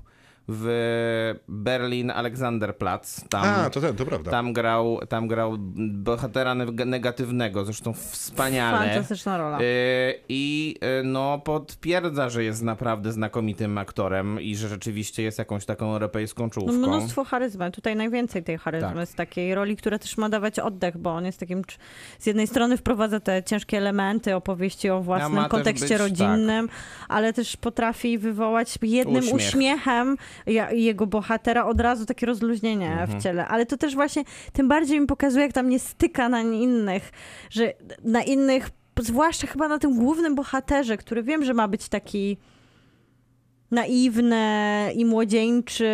w Berlin Alexanderplatz. Tam, A, to ten, to prawda. tam, grał, tam grał bohatera neg- negatywnego, zresztą wspaniale. Fantastyczna rola. Y, I y, no potwierdza, że jest naprawdę znakomitym aktorem i że rzeczywiście jest jakąś taką europejską No, czołówką. mnóstwo charyzmy. Tutaj najwięcej tej charyzmy Tak. z takiej roli, która też ma dawać oddech, bo on jest takim. Z jednej strony wprowadza te ciężkie elementy opowieści o własnym kontekście być, rodzinnym, ale też potrafi wywołać jednym Uśmiech. uśmiechem jego bohatera od razu takie rozluźnienie Mhm. w ciele. Ale to też właśnie tym bardziej mi pokazuje, jak tam nie styka na innych, że na innych, zwłaszcza chyba na tym głównym bohaterze, który wiem, że ma być taki naiwny i młodzieńczy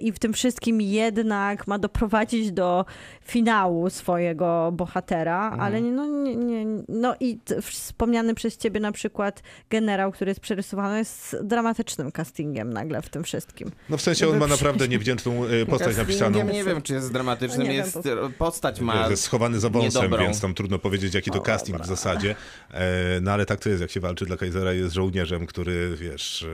i w tym wszystkim jednak ma doprowadzić do finału swojego bohatera, Mhm. ale nie, no, nie, nie, no i wspomniany przez ciebie na przykład generał, który jest przerysowany jest dramatycznym castingiem nagle w tym wszystkim. No w sensie on ma naprawdę niewdzięczną y, postać napisaną. Nie wiem, czy jest dramatycznym. No wiem, jest, bo- Postać ma... Jest schowany za wąsem, niedobrą. więc tam trudno powiedzieć, jaki to O, casting dobra. w zasadzie. E, no ale tak to jest, jak się walczy dla Kaisera, jest żołnierzem, który, wiesz...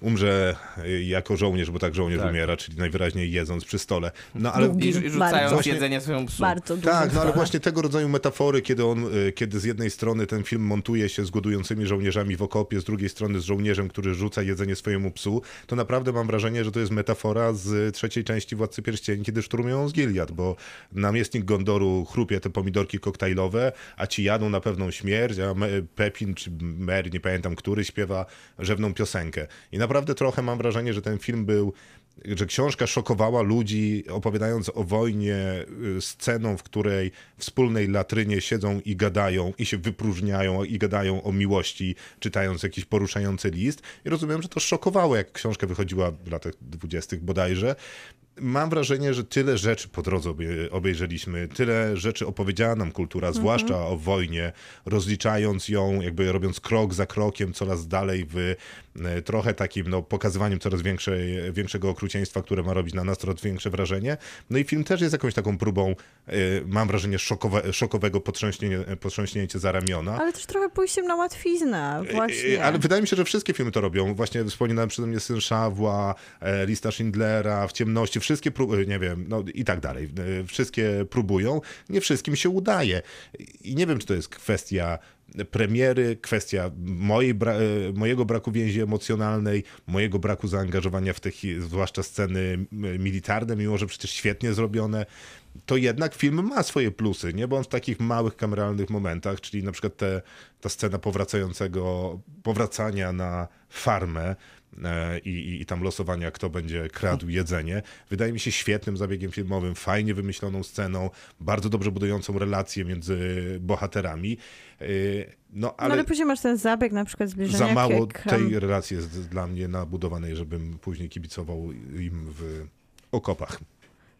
Umrze e, jako żołnierz, bo tak żołnierz Tak. umiera, czyli najwyraźniej jedząc przy stole. No ale. I, I rzucając. Właśnie- jedzenie swoją psu. Bardzo. Tak, no ale właśnie tego rodzaju metafory, kiedy on, y, kiedy z jednej strony ten film montuje się z głodującymi żołnierzami w okopie, z drugiej strony z żołnierzem, który rzuca jedzenie swojemu psu, to naprawdę mam wrażenie, że to jest metafora z trzeciej części Władcy Pierścieni, kiedy szturmują z Gilead, bo namiestnik Gondoru chrupie te pomidorki koktajlowe, a ci jadą na pewną śmierć, a Pepin czy Mer, nie pamiętam który, śpiewa rzewną piosenkę. I naprawdę trochę mam wrażenie, że ten film był że książka szokowała ludzi, opowiadając o wojnie y, sceną, w której w wspólnej latrynie siedzą i gadają, i się wypróżniają, i gadają o miłości, czytając jakiś poruszający list. I rozumiem, że to szokowało, jak książka wychodziła w latach dwudziestych bodajże mam wrażenie, że tyle rzeczy po drodze obejrzeliśmy, tyle rzeczy opowiedziała nam kultura, zwłaszcza o wojnie, rozliczając ją, jakby robiąc krok za krokiem coraz dalej w e, trochę takim no, pokazywaniem coraz większej, większego okrucieństwa, które ma robić na nas coraz większe wrażenie. No i film też jest jakąś taką próbą, e, mam wrażenie, szokowe, szokowego potrząśnięcia, potrząśnięcia za ramiona. Ale też trochę pójściem na łatwiznę, właśnie. E, Ale wydaje mi się, że wszystkie filmy to robią. Właśnie wspominałem przeze mnie Syn Szawła, e, Lista Schindlera, W ciemności, wszystkie, pró- e, nie wiem, no i tak dalej. Wszystkie próbują. Nie wszystkim się udaje. I nie wiem, czy to jest kwestia premiery, kwestia mojej bra- e, mojego braku więzi emocjonalnej, mojego braku zaangażowania w te zwłaszcza sceny militarne, mimo że przecież świetnie zrobione, to jednak film ma swoje plusy, nie? Bo on w takich małych kameralnych momentach, czyli na przykład te, ta scena powracającego, powracania na farmę, i, i, i tam losowania, kto będzie kradł jedzenie. Wydaje mi się świetnym zabiegiem filmowym, fajnie wymyśloną sceną, bardzo dobrze budującą relacje między bohaterami. E, No No ale, ale później masz ten zabieg na przykład zbliżenia za mało jak, tej relacji jest dla mnie nabudowanej, żebym później kibicował im w okopach.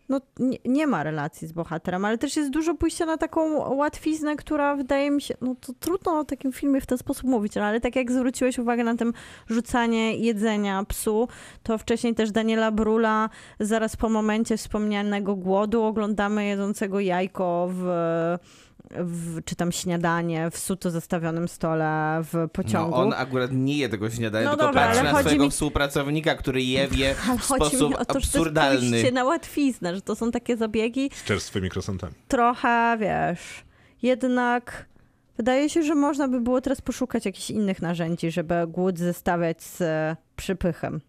No nie, nie ma relacji z bohaterem, ale też jest dużo pójścia na taką łatwiznę, która wydaje mi się, no to trudno o takim filmie w ten sposób mówić, no, ale tak jak zwróciłeś uwagę na tym rzucanie jedzenia psu, to wcześniej też Daniela Brula zaraz po momencie wspomnianego głodu oglądamy jedzącego jajko w, w czy tam śniadanie w suto zastawionym stole w pociągu. No on akurat nie je tego śniadania, No tylko dobra, patrzy na swojego mi- współpracownika, który je wie Ale w chodzi sposób mi o to, że to jest absurdalny. pójście na łatwiznę, że to są takie zabiegi, Z czerstwymi krosantami. trochę, wiesz, jednak wydaje się, że można by było teraz poszukać jakichś innych narzędzi, żeby głód zestawiać z przypychem.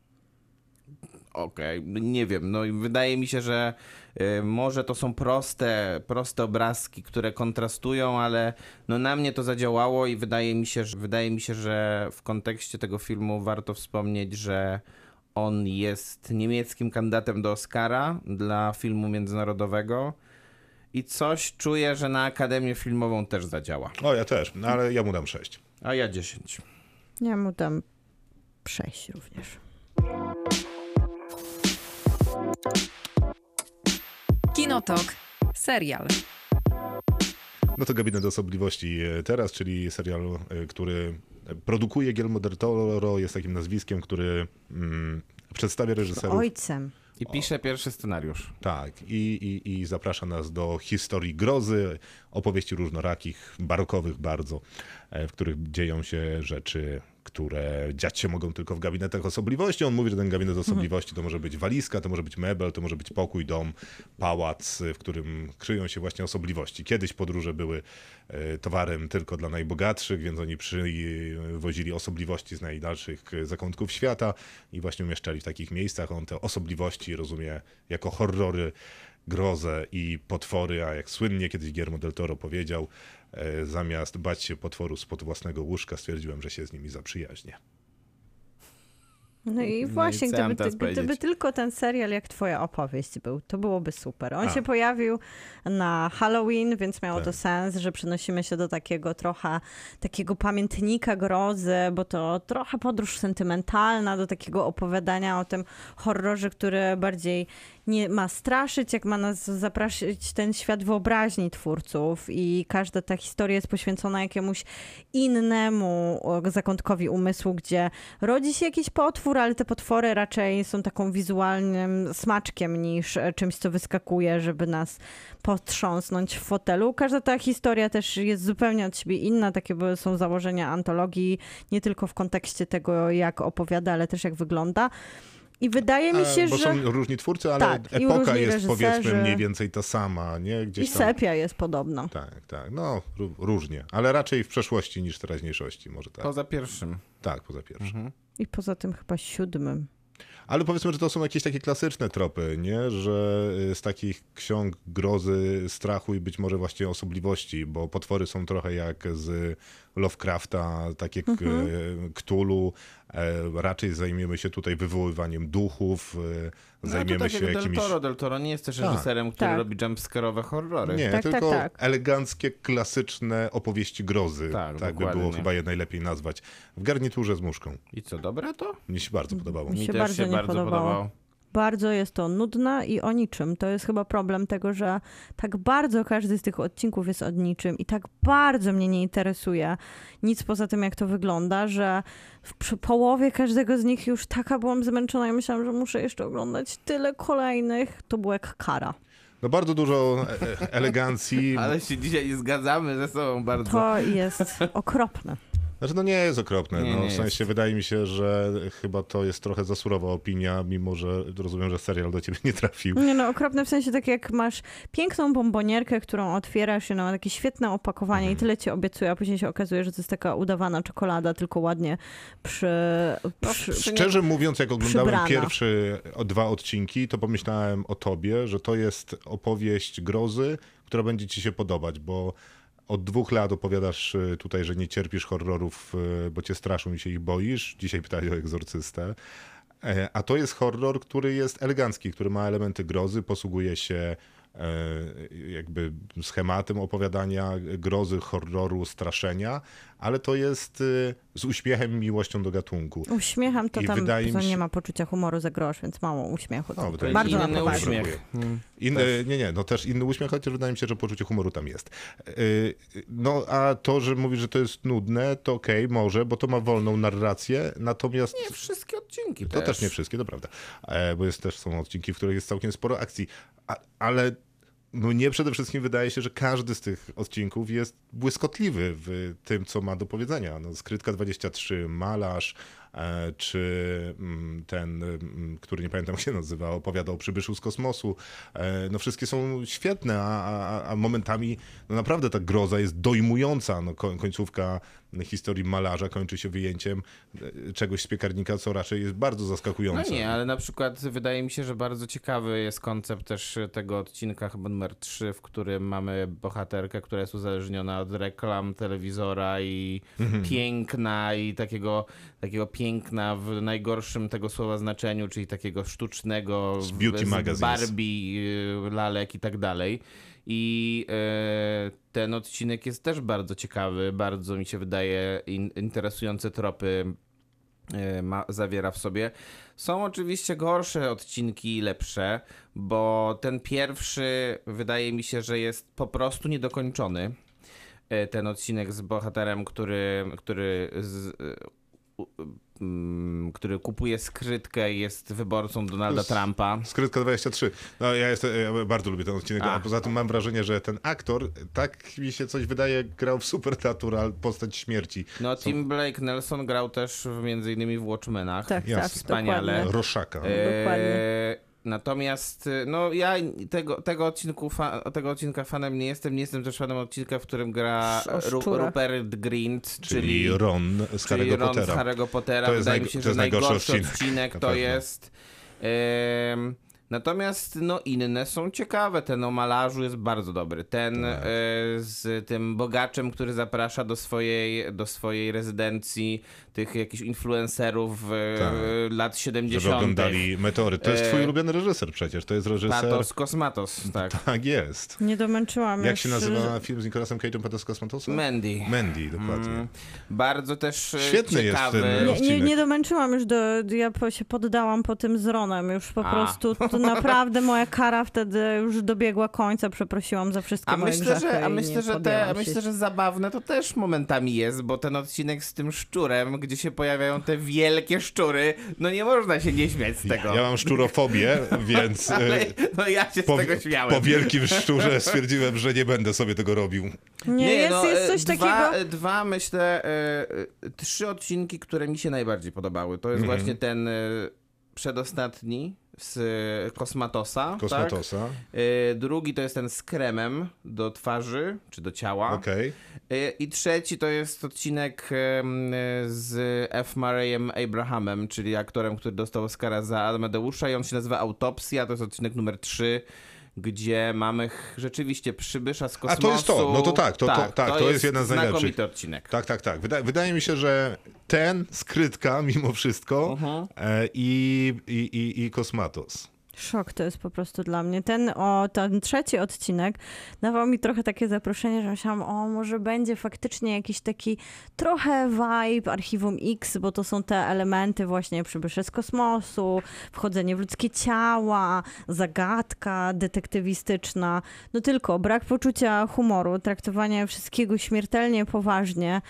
Okej, nie wiem, no i wydaje mi się, że y, może to są proste, proste obrazki, które kontrastują, ale no na mnie to zadziałało i wydaje mi się, że, wydaje mi się, że w kontekście tego filmu warto wspomnieć, że on jest niemieckim kandydatem do Oscara dla filmu międzynarodowego i coś czuję, że na Akademię Filmową też zadziała. O, ja też, no, ale ja mu dam sześć. A ja 10. Ja mu dam sześć również. Kinotok. Serial. No to Gabinet Osobliwości e, teraz, czyli serial, e, który produkuje Guillermo del Toro, jest takim nazwiskiem, który mm, przedstawia reżyserów. Ojcem. I pisze pierwszy scenariusz. Tak, i, i, i zaprasza nas do historii grozy, opowieści różnorakich, barokowych bardzo, e, w których dzieją się rzeczy, które dziać się mogą tylko w gabinetach osobliwości. On mówi, że ten gabinet osobliwości to może być walizka, to może być mebel, to może być pokój, dom, pałac, w którym kryją się właśnie osobliwości. Kiedyś podróże były e, towarem tylko dla najbogatszych, więc oni przywozili osobliwości z najdalszych zakątków świata i właśnie umieszczali w takich miejscach. On te osobliwości rozumie jako horrory, grozę i potwory, a jak słynnie kiedyś Guillermo del Toro powiedział, zamiast bać się potworu spod własnego łóżka, stwierdziłem, że się z nimi zaprzyjaźnię. No i No i właśnie, ja mam gdyby, ty, gdyby tylko ten serial jak twoja opowieść był, to byłoby super. On A. się pojawił na Halloween, więc miało to Tak. sens, że przenosimy się do takiego trochę takiego pamiętnika grozy, bo to trochę podróż sentymentalna do takiego opowiadania o tym horrorze, który bardziej nie ma straszyć, jak ma nas zapraszać ten świat wyobraźni twórców i każda ta historia jest poświęcona jakiemuś innemu zakątkowi umysłu, gdzie rodzi się jakiś potwór, ale te potwory raczej są taką wizualnym smaczkiem niż e, czymś, co wyskakuje, żeby nas potrząsnąć w fotelu. Każda ta historia też jest zupełnie od siebie inna, takie są założenia antologii, nie tylko w kontekście tego, jak opowiada, ale też jak wygląda. I wydaje mi E, się, Bo że... są różni twórcy, ale Tak, i epoka jest powiedzmy reżyserzy. mniej więcej ta sama, nie? I Gdzieś tam. sepia jest podobna. Tak, tak, no ró- różnie, ale raczej w przeszłości niż w teraźniejszości, może tak. Poza pierwszym. Tak, poza pierwszym. I poza tym chyba siódmym. Ale powiedzmy, że to są jakieś takie klasyczne tropy, nie? Że y, z takich ksiąg grozy, strachu i być może właśnie osobliwości, bo potwory są trochę jak z Lovecrafta, takie k- Cthulhu, E, raczej zajmiemy się tutaj wywoływaniem duchów, e, No, zajmiemy to tak się jak jakimiś... Del Toro. Del Toro nie jest też Tak. reżyserem, który Tak. robi jumpscare'owe horrory. Nie, Tak, tak, tylko tak. eleganckie, klasyczne opowieści grozy. Tak, Tak, by było chyba je najlepiej nazwać. W garniturze z muszką. I co, dobre to? Mi się bardzo podobało. Mi Mi się też bardzo się bardzo podobało. podobało. Bardzo jest to nudne i o niczym. To jest chyba problem tego, że tak bardzo każdy z tych odcinków jest o niczym i tak bardzo mnie nie interesuje nic poza tym, jak to wygląda, że w połowie każdego z nich już taka byłam zmęczona i myślałam, że muszę jeszcze oglądać tyle kolejnych. To było jak kara. No bardzo dużo e- e- elegancji. Ale się dzisiaj zgadzamy ze sobą bardzo. To jest okropne. Znaczy, no nie jest okropne. Nie, no, nie w sensie wydaje mi się, że chyba to jest trochę za surowa opinia, mimo że rozumiem, że serial do ciebie nie trafił. Nie no, okropne w sensie tak jak masz piękną bombonierkę, którą otwierasz i ma takie świetne opakowanie Mhm. i tyle ci obiecuje, a później się okazuje, że to jest taka udawana czekolada, tylko ładnie przy... No, przy przy- Szczerze mówiąc, jak oglądałem Przybrana. pierwsze o- dwa odcinki, to pomyślałem o tobie, że to jest opowieść grozy, która będzie ci się podobać, bo od dwóch lat opowiadasz y, tutaj, że nie cierpisz horrorów, y, bo cię straszą i się ich boisz. Dzisiaj pytali o egzorcystę. E, A to jest horror, który jest elegancki, który ma elementy grozy, posługuje się jakby schematem opowiadania grozy, horroru, straszenia, ale to jest y, z uśmiechem i miłością do gatunku. Uśmiecham to I tam, wydaje to mi się- nie ma poczucia humoru za grosz, więc mało uśmiechu. No, To bardzo inny uśmiech. Mm. Inny, nie, nie, no też inny uśmiech, chociaż wydaje mi się, że poczucie humoru tam jest. Yy, No a to, że mówisz, że to jest nudne, to okej, może, bo to ma wolną narrację, natomiast Nie wszystkie odcinki to też nie wszystkie, to prawda, E, bo jest też są odcinki, w których jest całkiem sporo akcji, a, ale no nie przede wszystkim wydaje się, że każdy z tych odcinków jest błyskotliwy w tym, co ma do powiedzenia. No, Skrytka 23, Malarz, czy mm, ten, mm, który nie pamiętam jak się nazywa, opowiada o przybyszu z kosmosu. E, No wszystkie są świetne, a, a, a momentami no naprawdę ta groza jest dojmująca. No, ko- końcówka historii Malarza kończy się wyjęciem e, czegoś z piekarnika, co raczej jest bardzo No zaskakujące. nie, ale na przykład wydaje mi się, że bardzo ciekawy jest koncept też tego odcinka, chyba numer 3, w którym mamy bohaterkę, która jest uzależniona od reklam, telewizora i Mhm. piękna i takiego, takiego piękna w najgorszym tego słowa znaczeniu, czyli takiego sztucznego Z beauty z magazines. Barbie, y, lalek i tak dalej. I e, ten odcinek jest też bardzo ciekawy, bardzo mi się wydaje in, interesujące tropy e, ma, zawiera w sobie. Są oczywiście gorsze odcinki i lepsze, bo ten pierwszy wydaje mi się, że jest po prostu niedokończony. E, Ten odcinek z bohaterem, który, który z, który kupuje skrytkę i jest wyborcą Donalda Trumpa. Skrytka 23. No ja, jestem, ja bardzo lubię ten odcinek, a. A. poza tym mam wrażenie, że ten aktor, tak mi się coś wydaje, grał w Supernatural postać śmierci. No, Tim Blake Nelson grał też w, między innymi w Watchmenach. Tak, Jasne. tak, Wspaniale. dokładnie. Roszaka. Dokładnie. Natomiast, e, no ja tego, tego, odcinku fa- tego odcinka fanem nie jestem. Nie jestem też fanem odcinka, w którym gra Ru-. Rupert Grint, czyli, czyli, Ron z czyli Harry'ego Ron Pottera. z Harry'ego Pottera. To jest Wydaje mi się, to że jest najgorszy najgorszy odcinek, odcinek to jest... Natomiast no inne są ciekawe. Ten o malarzu jest bardzo dobry. Ten Tak. e, z tym bogaczem, który zaprasza do swojej, do swojej rezydencji tych jakichś influencerów e, Tak. lat 70. Żeby oglądali Meteory. To jest E, twój ulubiony reżyser przecież. To jest reżyser... Patos Kosmatos, tak. Tak jest. Nie domęczyłam Jak już, się nazywa film z Nicolasem Cage'em Patos Kosmatosa? Mandy. Mandy, dokładnie. Mm, Bardzo też e, Świetny jest ciekawy. ten Nie, nie, odcinek. nie domęczyłam już, do, ja się poddałam po tym z Ronem, już po A. prostu to naprawdę moja kara wtedy już dobiegła końca, przeprosiłam za wszystkie A moje myślę, że, a myślę, że, te, myślę, że zabawne to też momentami jest, bo ten odcinek z tym szczurem, gdzie się pojawiają te wielkie szczury, no nie można się nie śmiać z tego. Ja mam szczurofobię, więc Ale e, no ja się po, z tego śmiałem. po wielkim szczurze stwierdziłem, że nie będę sobie tego robił. Nie, jest, no, jest e, coś dwa, takiego... e, Dwa, myślę, trzy odcinki, które mi się najbardziej podobały. To jest Mhm. właśnie ten przedostatni z Kosmatosa. Tak? Kosmatosa. E, drugi to jest ten z kremem do twarzy, czy do ciała. E, I trzeci to jest odcinek z F. Murrayem Abrahamem, czyli aktorem, który dostał Oscara za Amadeusza i on się nazywa Autopsja, to jest odcinek numer 3, gdzie mamy rzeczywiście przybysza z A kosmosu. to jest to, no to tak, to- to- tak, to jest jeden z najlepszych. Znakomity odcinek. Tak, tak, tak. Wyda wydaje mi się, że ten, skrytka mimo wszystko Mhm. e, i, i, i, i Kosmatos. Szok to jest po prostu dla mnie. Ten, o, ten trzeci odcinek dawał mi trochę takie zaproszenie, że myślałam, o, może będzie faktycznie jakiś taki trochę vibe Archiwum X, bo to są te elementy właśnie przybysze z kosmosu, wchodzenie w ludzkie ciała, zagadka detektywistyczna. No tylko brak poczucia humoru, traktowanie wszystkiego śmiertelnie poważnie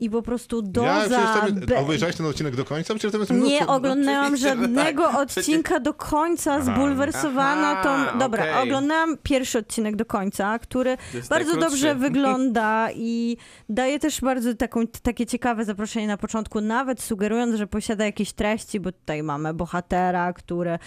i po prostu ja doza... tam, be- obejrzałeś ten odcinek do końca? Tam nie mnóstwo... oglądałam żadnego tak. odcinka do końca, Aha. Zbulwersowana Aha, tą... Dobra, okej. oglądałam pierwszy odcinek do końca, który bardzo dobrze wygląda i daje też bardzo taką, takie ciekawe zaproszenie na początku, nawet sugerując, że posiada jakieś treści, bo tutaj mamy bohatera, który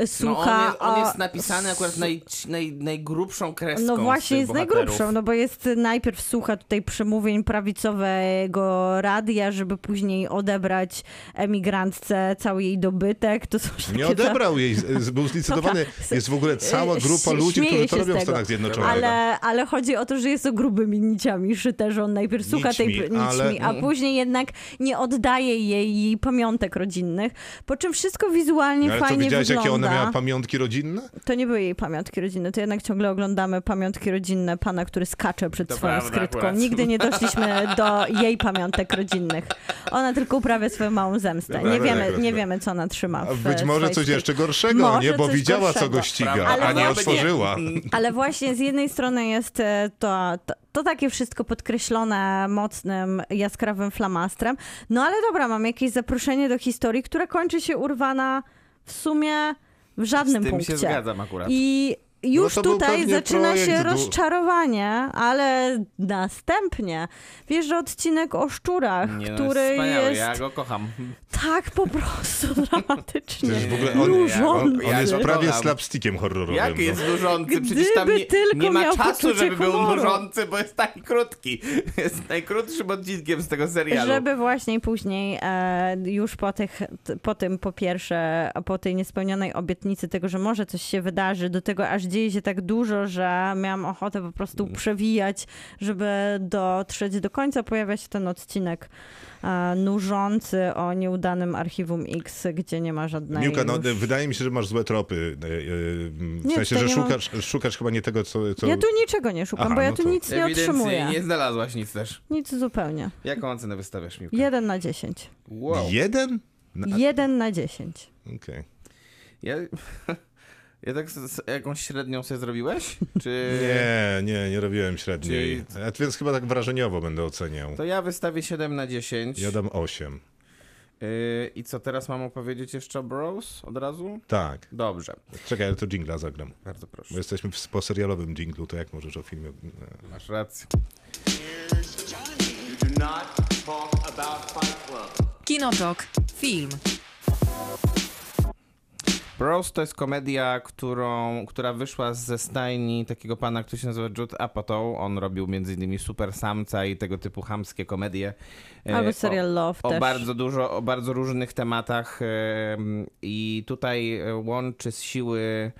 No, słucha... on, jest, on jest napisany akurat naj, naj, najgrubszą kreską. No z właśnie, tych jest bohaterów. najgrubszą, no bo jest najpierw słucha tutaj przemówień prawicowego radia, żeby później odebrać emigrantce cały jej dobytek. To są Nie odebrał jej, z- był zlicytowany. Dobra. Jest w ogóle cała Y, grupa ludzi, którzy to robią w. Stanach Zjednoczonych. Ale, ale chodzi o to, że jest to grubymi niciami szyte, że on najpierw słucha tej Nićmi, ale- a później jednak nie oddaje jej, jej pamiątek rodzinnych, po czym wszystko wizualnie No, Ale fajnie widziałeś, wygląda. Ona miała pamiątki rodzinne? To nie były jej pamiątki rodzinne, to jednak ciągle oglądamy pamiątki rodzinne pana, który skacze przed To swoją prawda skrytką. akurat. Nigdy nie doszliśmy do jej pamiątek rodzinnych. Ona tylko uprawia swoją małą zemstę. Nie wiemy, nie wiemy co ona trzyma w być może coś jeszcze gorszego, Może nie? Bo widziała, co gorszego. go ściga, Ale a nie otworzyła. Ale właśnie z jednej strony jest e, to, to, to takie wszystko podkreślone mocnym, jaskrawym flamastrem. No ale dobra, mam jakieś zaproszenie do historii, która kończy się urwana w sumie w żadnym Z tym punkcie. się zgadzam akurat. I już No to był tutaj zaczyna się rozczarowanie, ale następnie wjeżdża odcinek o szczurach, Nie, no, który jest wspaniały, jest ja go kocham. tak po prostu dramatycznie. Przecież w ogóle on, on, on jest prawie slapstickiem horrorowym. Jak no. jest nużący? Przecież tam Gdyby nie, tylko nie ma miał czasu, żeby był humoru. nużący, bo jest taki krótki. Jest najkrótszym odcinkiem z tego serialu. Żeby właśnie później e, już po, tych, po tym, po pierwsze, po tej niespełnionej obietnicy tego, że może coś się wydarzy, do tego aż dzieje się tak dużo, że miałam ochotę po prostu Mm. przewijać, żeby dotrzeć do końca. Pojawia się ten odcinek e, nużący o nieudanym archiwum X, gdzie nie ma żadnej Miłka, no, już... wydaje mi się, że masz złe tropy. e, e, W Nie, sensie, że nie mam- szukasz, szukasz chyba nie tego, co... co... Ja tu niczego nie szukam, Aha, bo ja no tu to- nic nie otrzymuję. nie znalazłaś nic też. Nic zupełnie. Jaką ocenę wystawiasz, Miłka? Jeden na dziesięć. Wow. Jeden? No, Jeden na dziesięć. Okej. Ja... Ja tak z, z, jakąś średnią sobie zrobiłeś? Czy... Nie, nie, nie robiłem średniej. Czyli- A Więc chyba tak wrażeniowo będę oceniał. To ja wystawię 7 na 10. Ja dam 8. Yy, I co, teraz mam opowiedzieć jeszcze o Bros od razu? Tak. Dobrze, Czekaj, ale to jingla zagram. bardzo proszę. Bo jesteśmy w, po serialowym jinglu, to jak możesz o filmie... Masz rację. Kinotok. Film. Bros to jest komedia, którą, która wyszła ze stajni takiego pana, który się nazywa Jude Apatow. On robił m.in. Super Samca i tego typu chamskie komedie. E, Albo serial Love o, też. o bardzo dużo, o bardzo różnych tematach em, i tutaj e, łączy z siły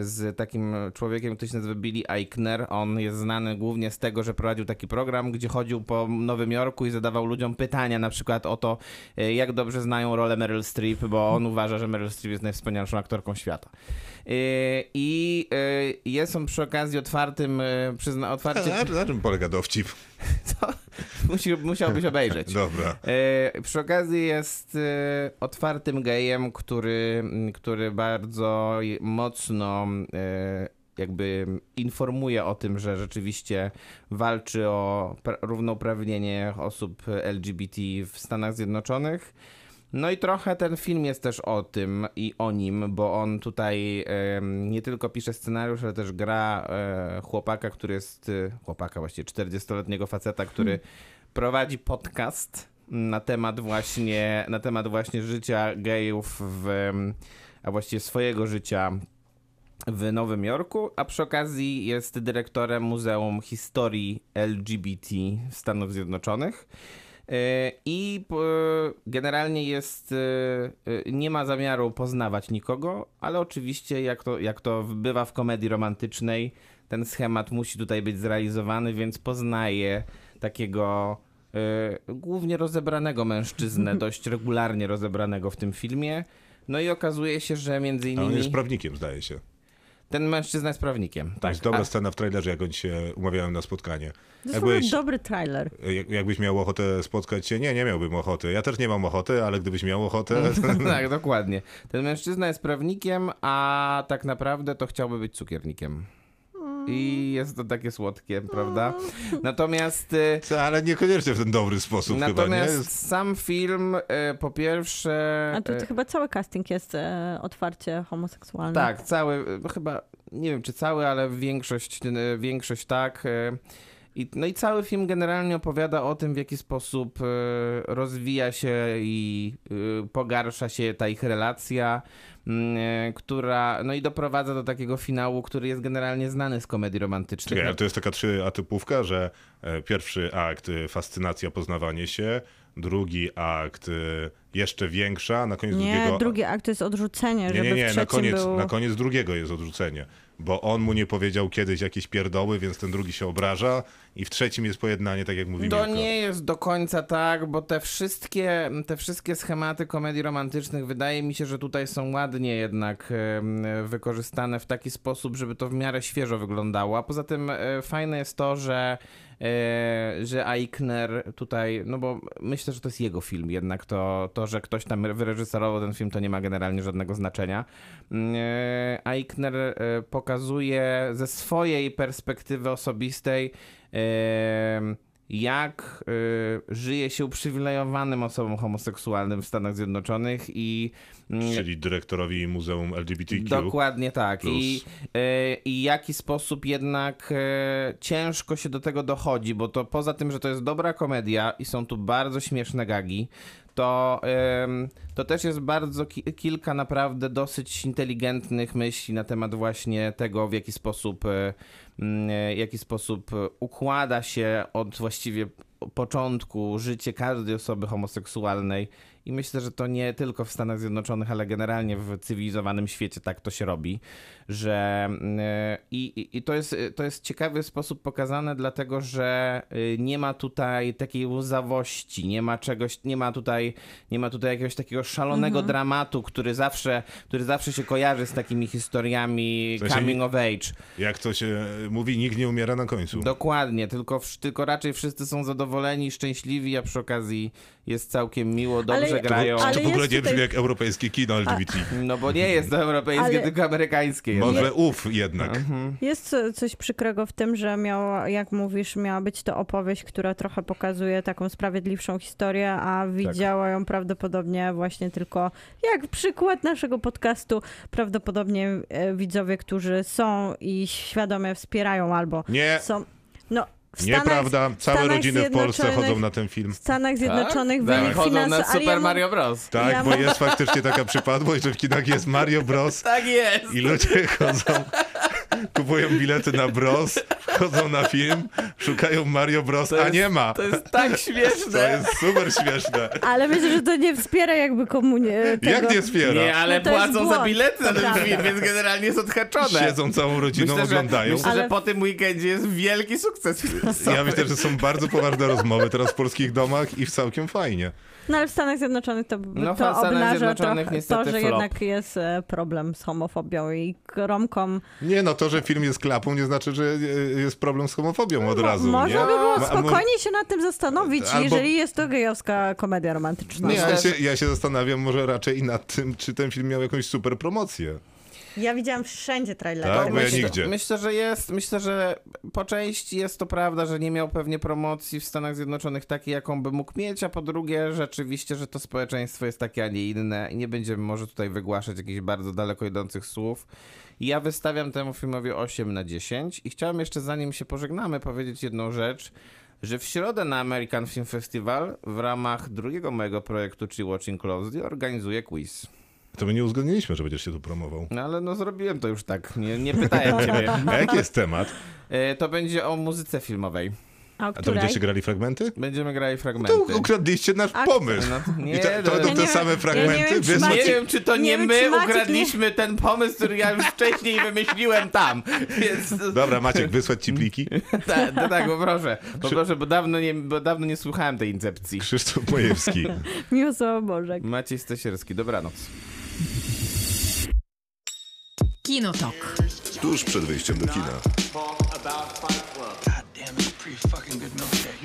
z takim człowiekiem, który się nazywa Billy Eichner. On jest znany głównie z tego, że prowadził taki program, gdzie chodził po Nowym Jorku i zadawał ludziom pytania na przykład o to, e, jak dobrze znają rolę Meryl Streep, bo on uważa, że Meryl Streep jest najwspanialszą aktorką świata. E, I e, jest on przy okazji otwartym, e, przyzna, otwarcie, Na, na czym polega dowcip? musi, musiałbyś obejrzeć. Dobra. Przy okazji jest otwartym gejem, który, m, który bardzo mocno jakby informuje o tym, że rzeczywiście walczy o pra- równouprawnienie osób LGBT w Stanach Zjednoczonych. No i trochę ten film jest też o tym i o nim, bo on tutaj nie tylko pisze scenariusz, ale też gra e, chłopaka, który jest, e, chłopaka właściwie, 40-letniego faceta, który prowadzi podcast na temat właśnie, na temat właśnie życia gejów w, a właściwie swojego życia w Nowym Jorku, a przy okazji jest dyrektorem Muzeum Historii LGBT Stanów Zjednoczonych. E, I p- generalnie jest, e, e, nie ma zamiaru poznawać nikogo, ale oczywiście jak to, jak to bywa w komedii romantycznej, ten schemat musi tutaj być zrealizowany, więc poznaje takiego e, głównie rozebranego mężczyznę, dość regularnie rozebranego w tym filmie. No i okazuje się, że między A on innymi jest prawnikiem, zdaje się. Ten mężczyzna jest prawnikiem. To Tak, jest dobra a- scena w trailerze, jak oni się umawiają na spotkanie. To Jakbyś, dobry trailer. jak- jakbyś miał ochotę spotkać się, nie, nie miałbym ochoty. Ja też nie mam ochoty, ale gdybyś miał ochotę, tak, dokładnie. Ten mężczyzna jest prawnikiem, a tak naprawdę to chciałby być cukiernikiem. I jest to takie słodkie, prawda? Natomiast, e, Co, ale niekoniecznie w ten dobry sposób chyba, nie? natomiast Jest- sam film e, po pierwsze... A tu to chyba cały casting jest otwarcie homoseksualny. Tak, cały, chyba, nie wiem czy cały, ale większość, większość tak. I, no i cały film generalnie opowiada o tym, w jaki sposób e, rozwija się i e, pogarsza się ta ich relacja, e, która, no i doprowadza do takiego finału, który jest generalnie znany z komedii romantycznych. Czekaj, ale to jest taka trzyatypówka, że pierwszy akt y, fascynacja, poznawanie się, drugi akt y, jeszcze większa, na koniec Nie, drugiego... drugi akt to jest odrzucenie, Nie, żeby nie, nie, na koniec, był... na koniec drugiego jest odrzucenie, bo on mu nie powiedział kiedyś jakieś pierdoły, więc ten drugi się obraża i w trzecim jest pojednanie, tak jak mówi To nie jest do końca tak, bo te wszystkie, te wszystkie schematy komedii romantycznych wydaje mi się, że tutaj są ładnie jednak wykorzystane w taki sposób, żeby to w miarę świeżo wyglądało. A poza tym e, fajne jest to, że że Eichner tutaj, no bo myślę, że to jest jego film, jednak to, to że ktoś tam wyreżyserował ten film, to nie ma generalnie żadnego znaczenia. E, Eichner e, pokazuje ze swojej perspektywy osobistej jak y, żyje się uprzywilejowanym osobom homoseksualnym w Stanach Zjednoczonych i mm, Czyli dyrektorowi Muzeum LGBTQ. Dokładnie tak. plus. I, y, jaki sposób jednak y, ciężko się do tego dochodzi, bo to poza tym, że to jest dobra komedia i są tu bardzo śmieszne gagi, to, to też jest bardzo ki kilka naprawdę dosyć inteligentnych myśli na temat właśnie tego, w jaki sposób, y, y, jaki sposób układa się od właściwie początku życie każdej osoby homoseksualnej. I myślę, że to nie tylko w Stanach Zjednoczonych, ale generalnie w cywilizowanym świecie tak to się robi, że y, i, i- i to, jest, to jest ciekawy sposób pokazane, dlatego że y, nie ma tutaj takiej łzawości, nie ma czegoś, nie ma tutaj, nie ma tutaj jakiegoś takiego szalonego dramatu, który zawsze, który zawsze się kojarzy z takimi historiami W sensie coming of age. Jak to się mówi, nikt nie umiera na końcu. Dokładnie, tylko, tylko raczej wszyscy są zadowoleni, szczęśliwi, a przy okazji jest całkiem miło, dobrze Ale- grają. ale to w ogóle jest nie tutaj- brzmi jak europejskie kino LGBT. No bo nie jest to europejskie, Ale- tylko amerykańskie. jest. Może ów jednak. Mhm. Jest co- coś przykrego w tym, że miała, jak mówisz, miała być to opowieść, która trochę pokazuje taką sprawiedliwszą historię, a widziała ją prawdopodobnie właśnie tylko, jak przykład naszego podcastu, prawdopodobnie e, widzowie, którzy są i świadomie wspierają albo Nie, są... No, Stanach, nieprawda. Całe Stanach rodziny w Polsce chodzą na ten film. w Stanach Zjednoczonych tak? wynik Chodzą na finansowy... Super ja mam- Mario Bros. Tak, Ja bo mam- jest faktycznie taka przypadłość, że w kinach jest Mario Bros. Tak jest! I ludzie chodzą, kupują bilety na Bros, chodzą na film, szukają Mario Bros, To a jest- nie ma. To jest tak To śmieszne. jest super śmieszne. Ale myślę, że to nie wspiera jakby komunie tego. Jak nie wspiera? Nie, ale No to płacą za bilety na to ten film, więc generalnie jest odhaczone. Siedzą całą rodziną, myślę, że, oglądają. myślę, Ale- że po tym weekendzie jest wielki sukces finansowy. Ja myślę, że są bardzo poważne rozmowy teraz w polskich domach i w całkiem fajnie. No ale w Stanach Zjednoczonych to, No, to Stanach obnaża Zjednoczonych trochę to, że flop. jednak jest e, problem z homofobią i romkom. Nie, no to, że film jest klapą, nie znaczy, że e, jest problem z homofobią od razu. Można nie? by było spokojnie się nad tym zastanowić, Albo- jeżeli jest to gejowska komedia romantyczna. Nie, ja się, ja się zastanawiam może raczej nad tym, czy ten film miał jakąś super promocję. Ja widziałam wszędzie trailery. Tak, bo ja myślę, nigdzie. myślę, że jest, myślę, że po części jest to prawda, że nie miał pewnie promocji w Stanach Zjednoczonych takiej, jaką by mógł mieć, a po drugie rzeczywiście, że to społeczeństwo jest takie, a nie inne i nie będziemy może tutaj wygłaszać jakichś bardzo daleko idących słów. Ja wystawiam temu filmowi 8 na 10 i chciałem jeszcze zanim się pożegnamy powiedzieć jedną rzecz, że w środę na American Film Festival w ramach drugiego mojego projektu, czyli Watching Closely, organizuję quiz. To my nie uzgodniliśmy, że będziesz się tu promował. No ale no zrobiłem to już tak, nie, nie pytałem ciebie. A jaki jest temat? E, To będzie o muzyce filmowej. A o A to której? będziecie grali fragmenty? Będziemy grali fragmenty. To ukradliście nasz A- pomysł. No, nie, I to, to no, będą Ja te nie same wiem- fragmenty? ja nie wiem, czy Wysłać- Nie wiem, czy to nie, nie wiem, my czy Maciek ukradliśmy ten pomysł, który ja już wcześniej wymyśliłem tam. Więc Dobra, Maciek, wysłać ci pliki? tak, no tak, bo proszę. Bo proszę, bo dawno, nie, bo dawno nie słuchałem tej incepcji. Krzysztof Majewski. Miłosława Bożek. Maciej Stasierski, dobranoc. Kinotok. Tuż przed wyjściem do kina. Talk about Fight Club. God damn, it's pretty fucking good milkshake.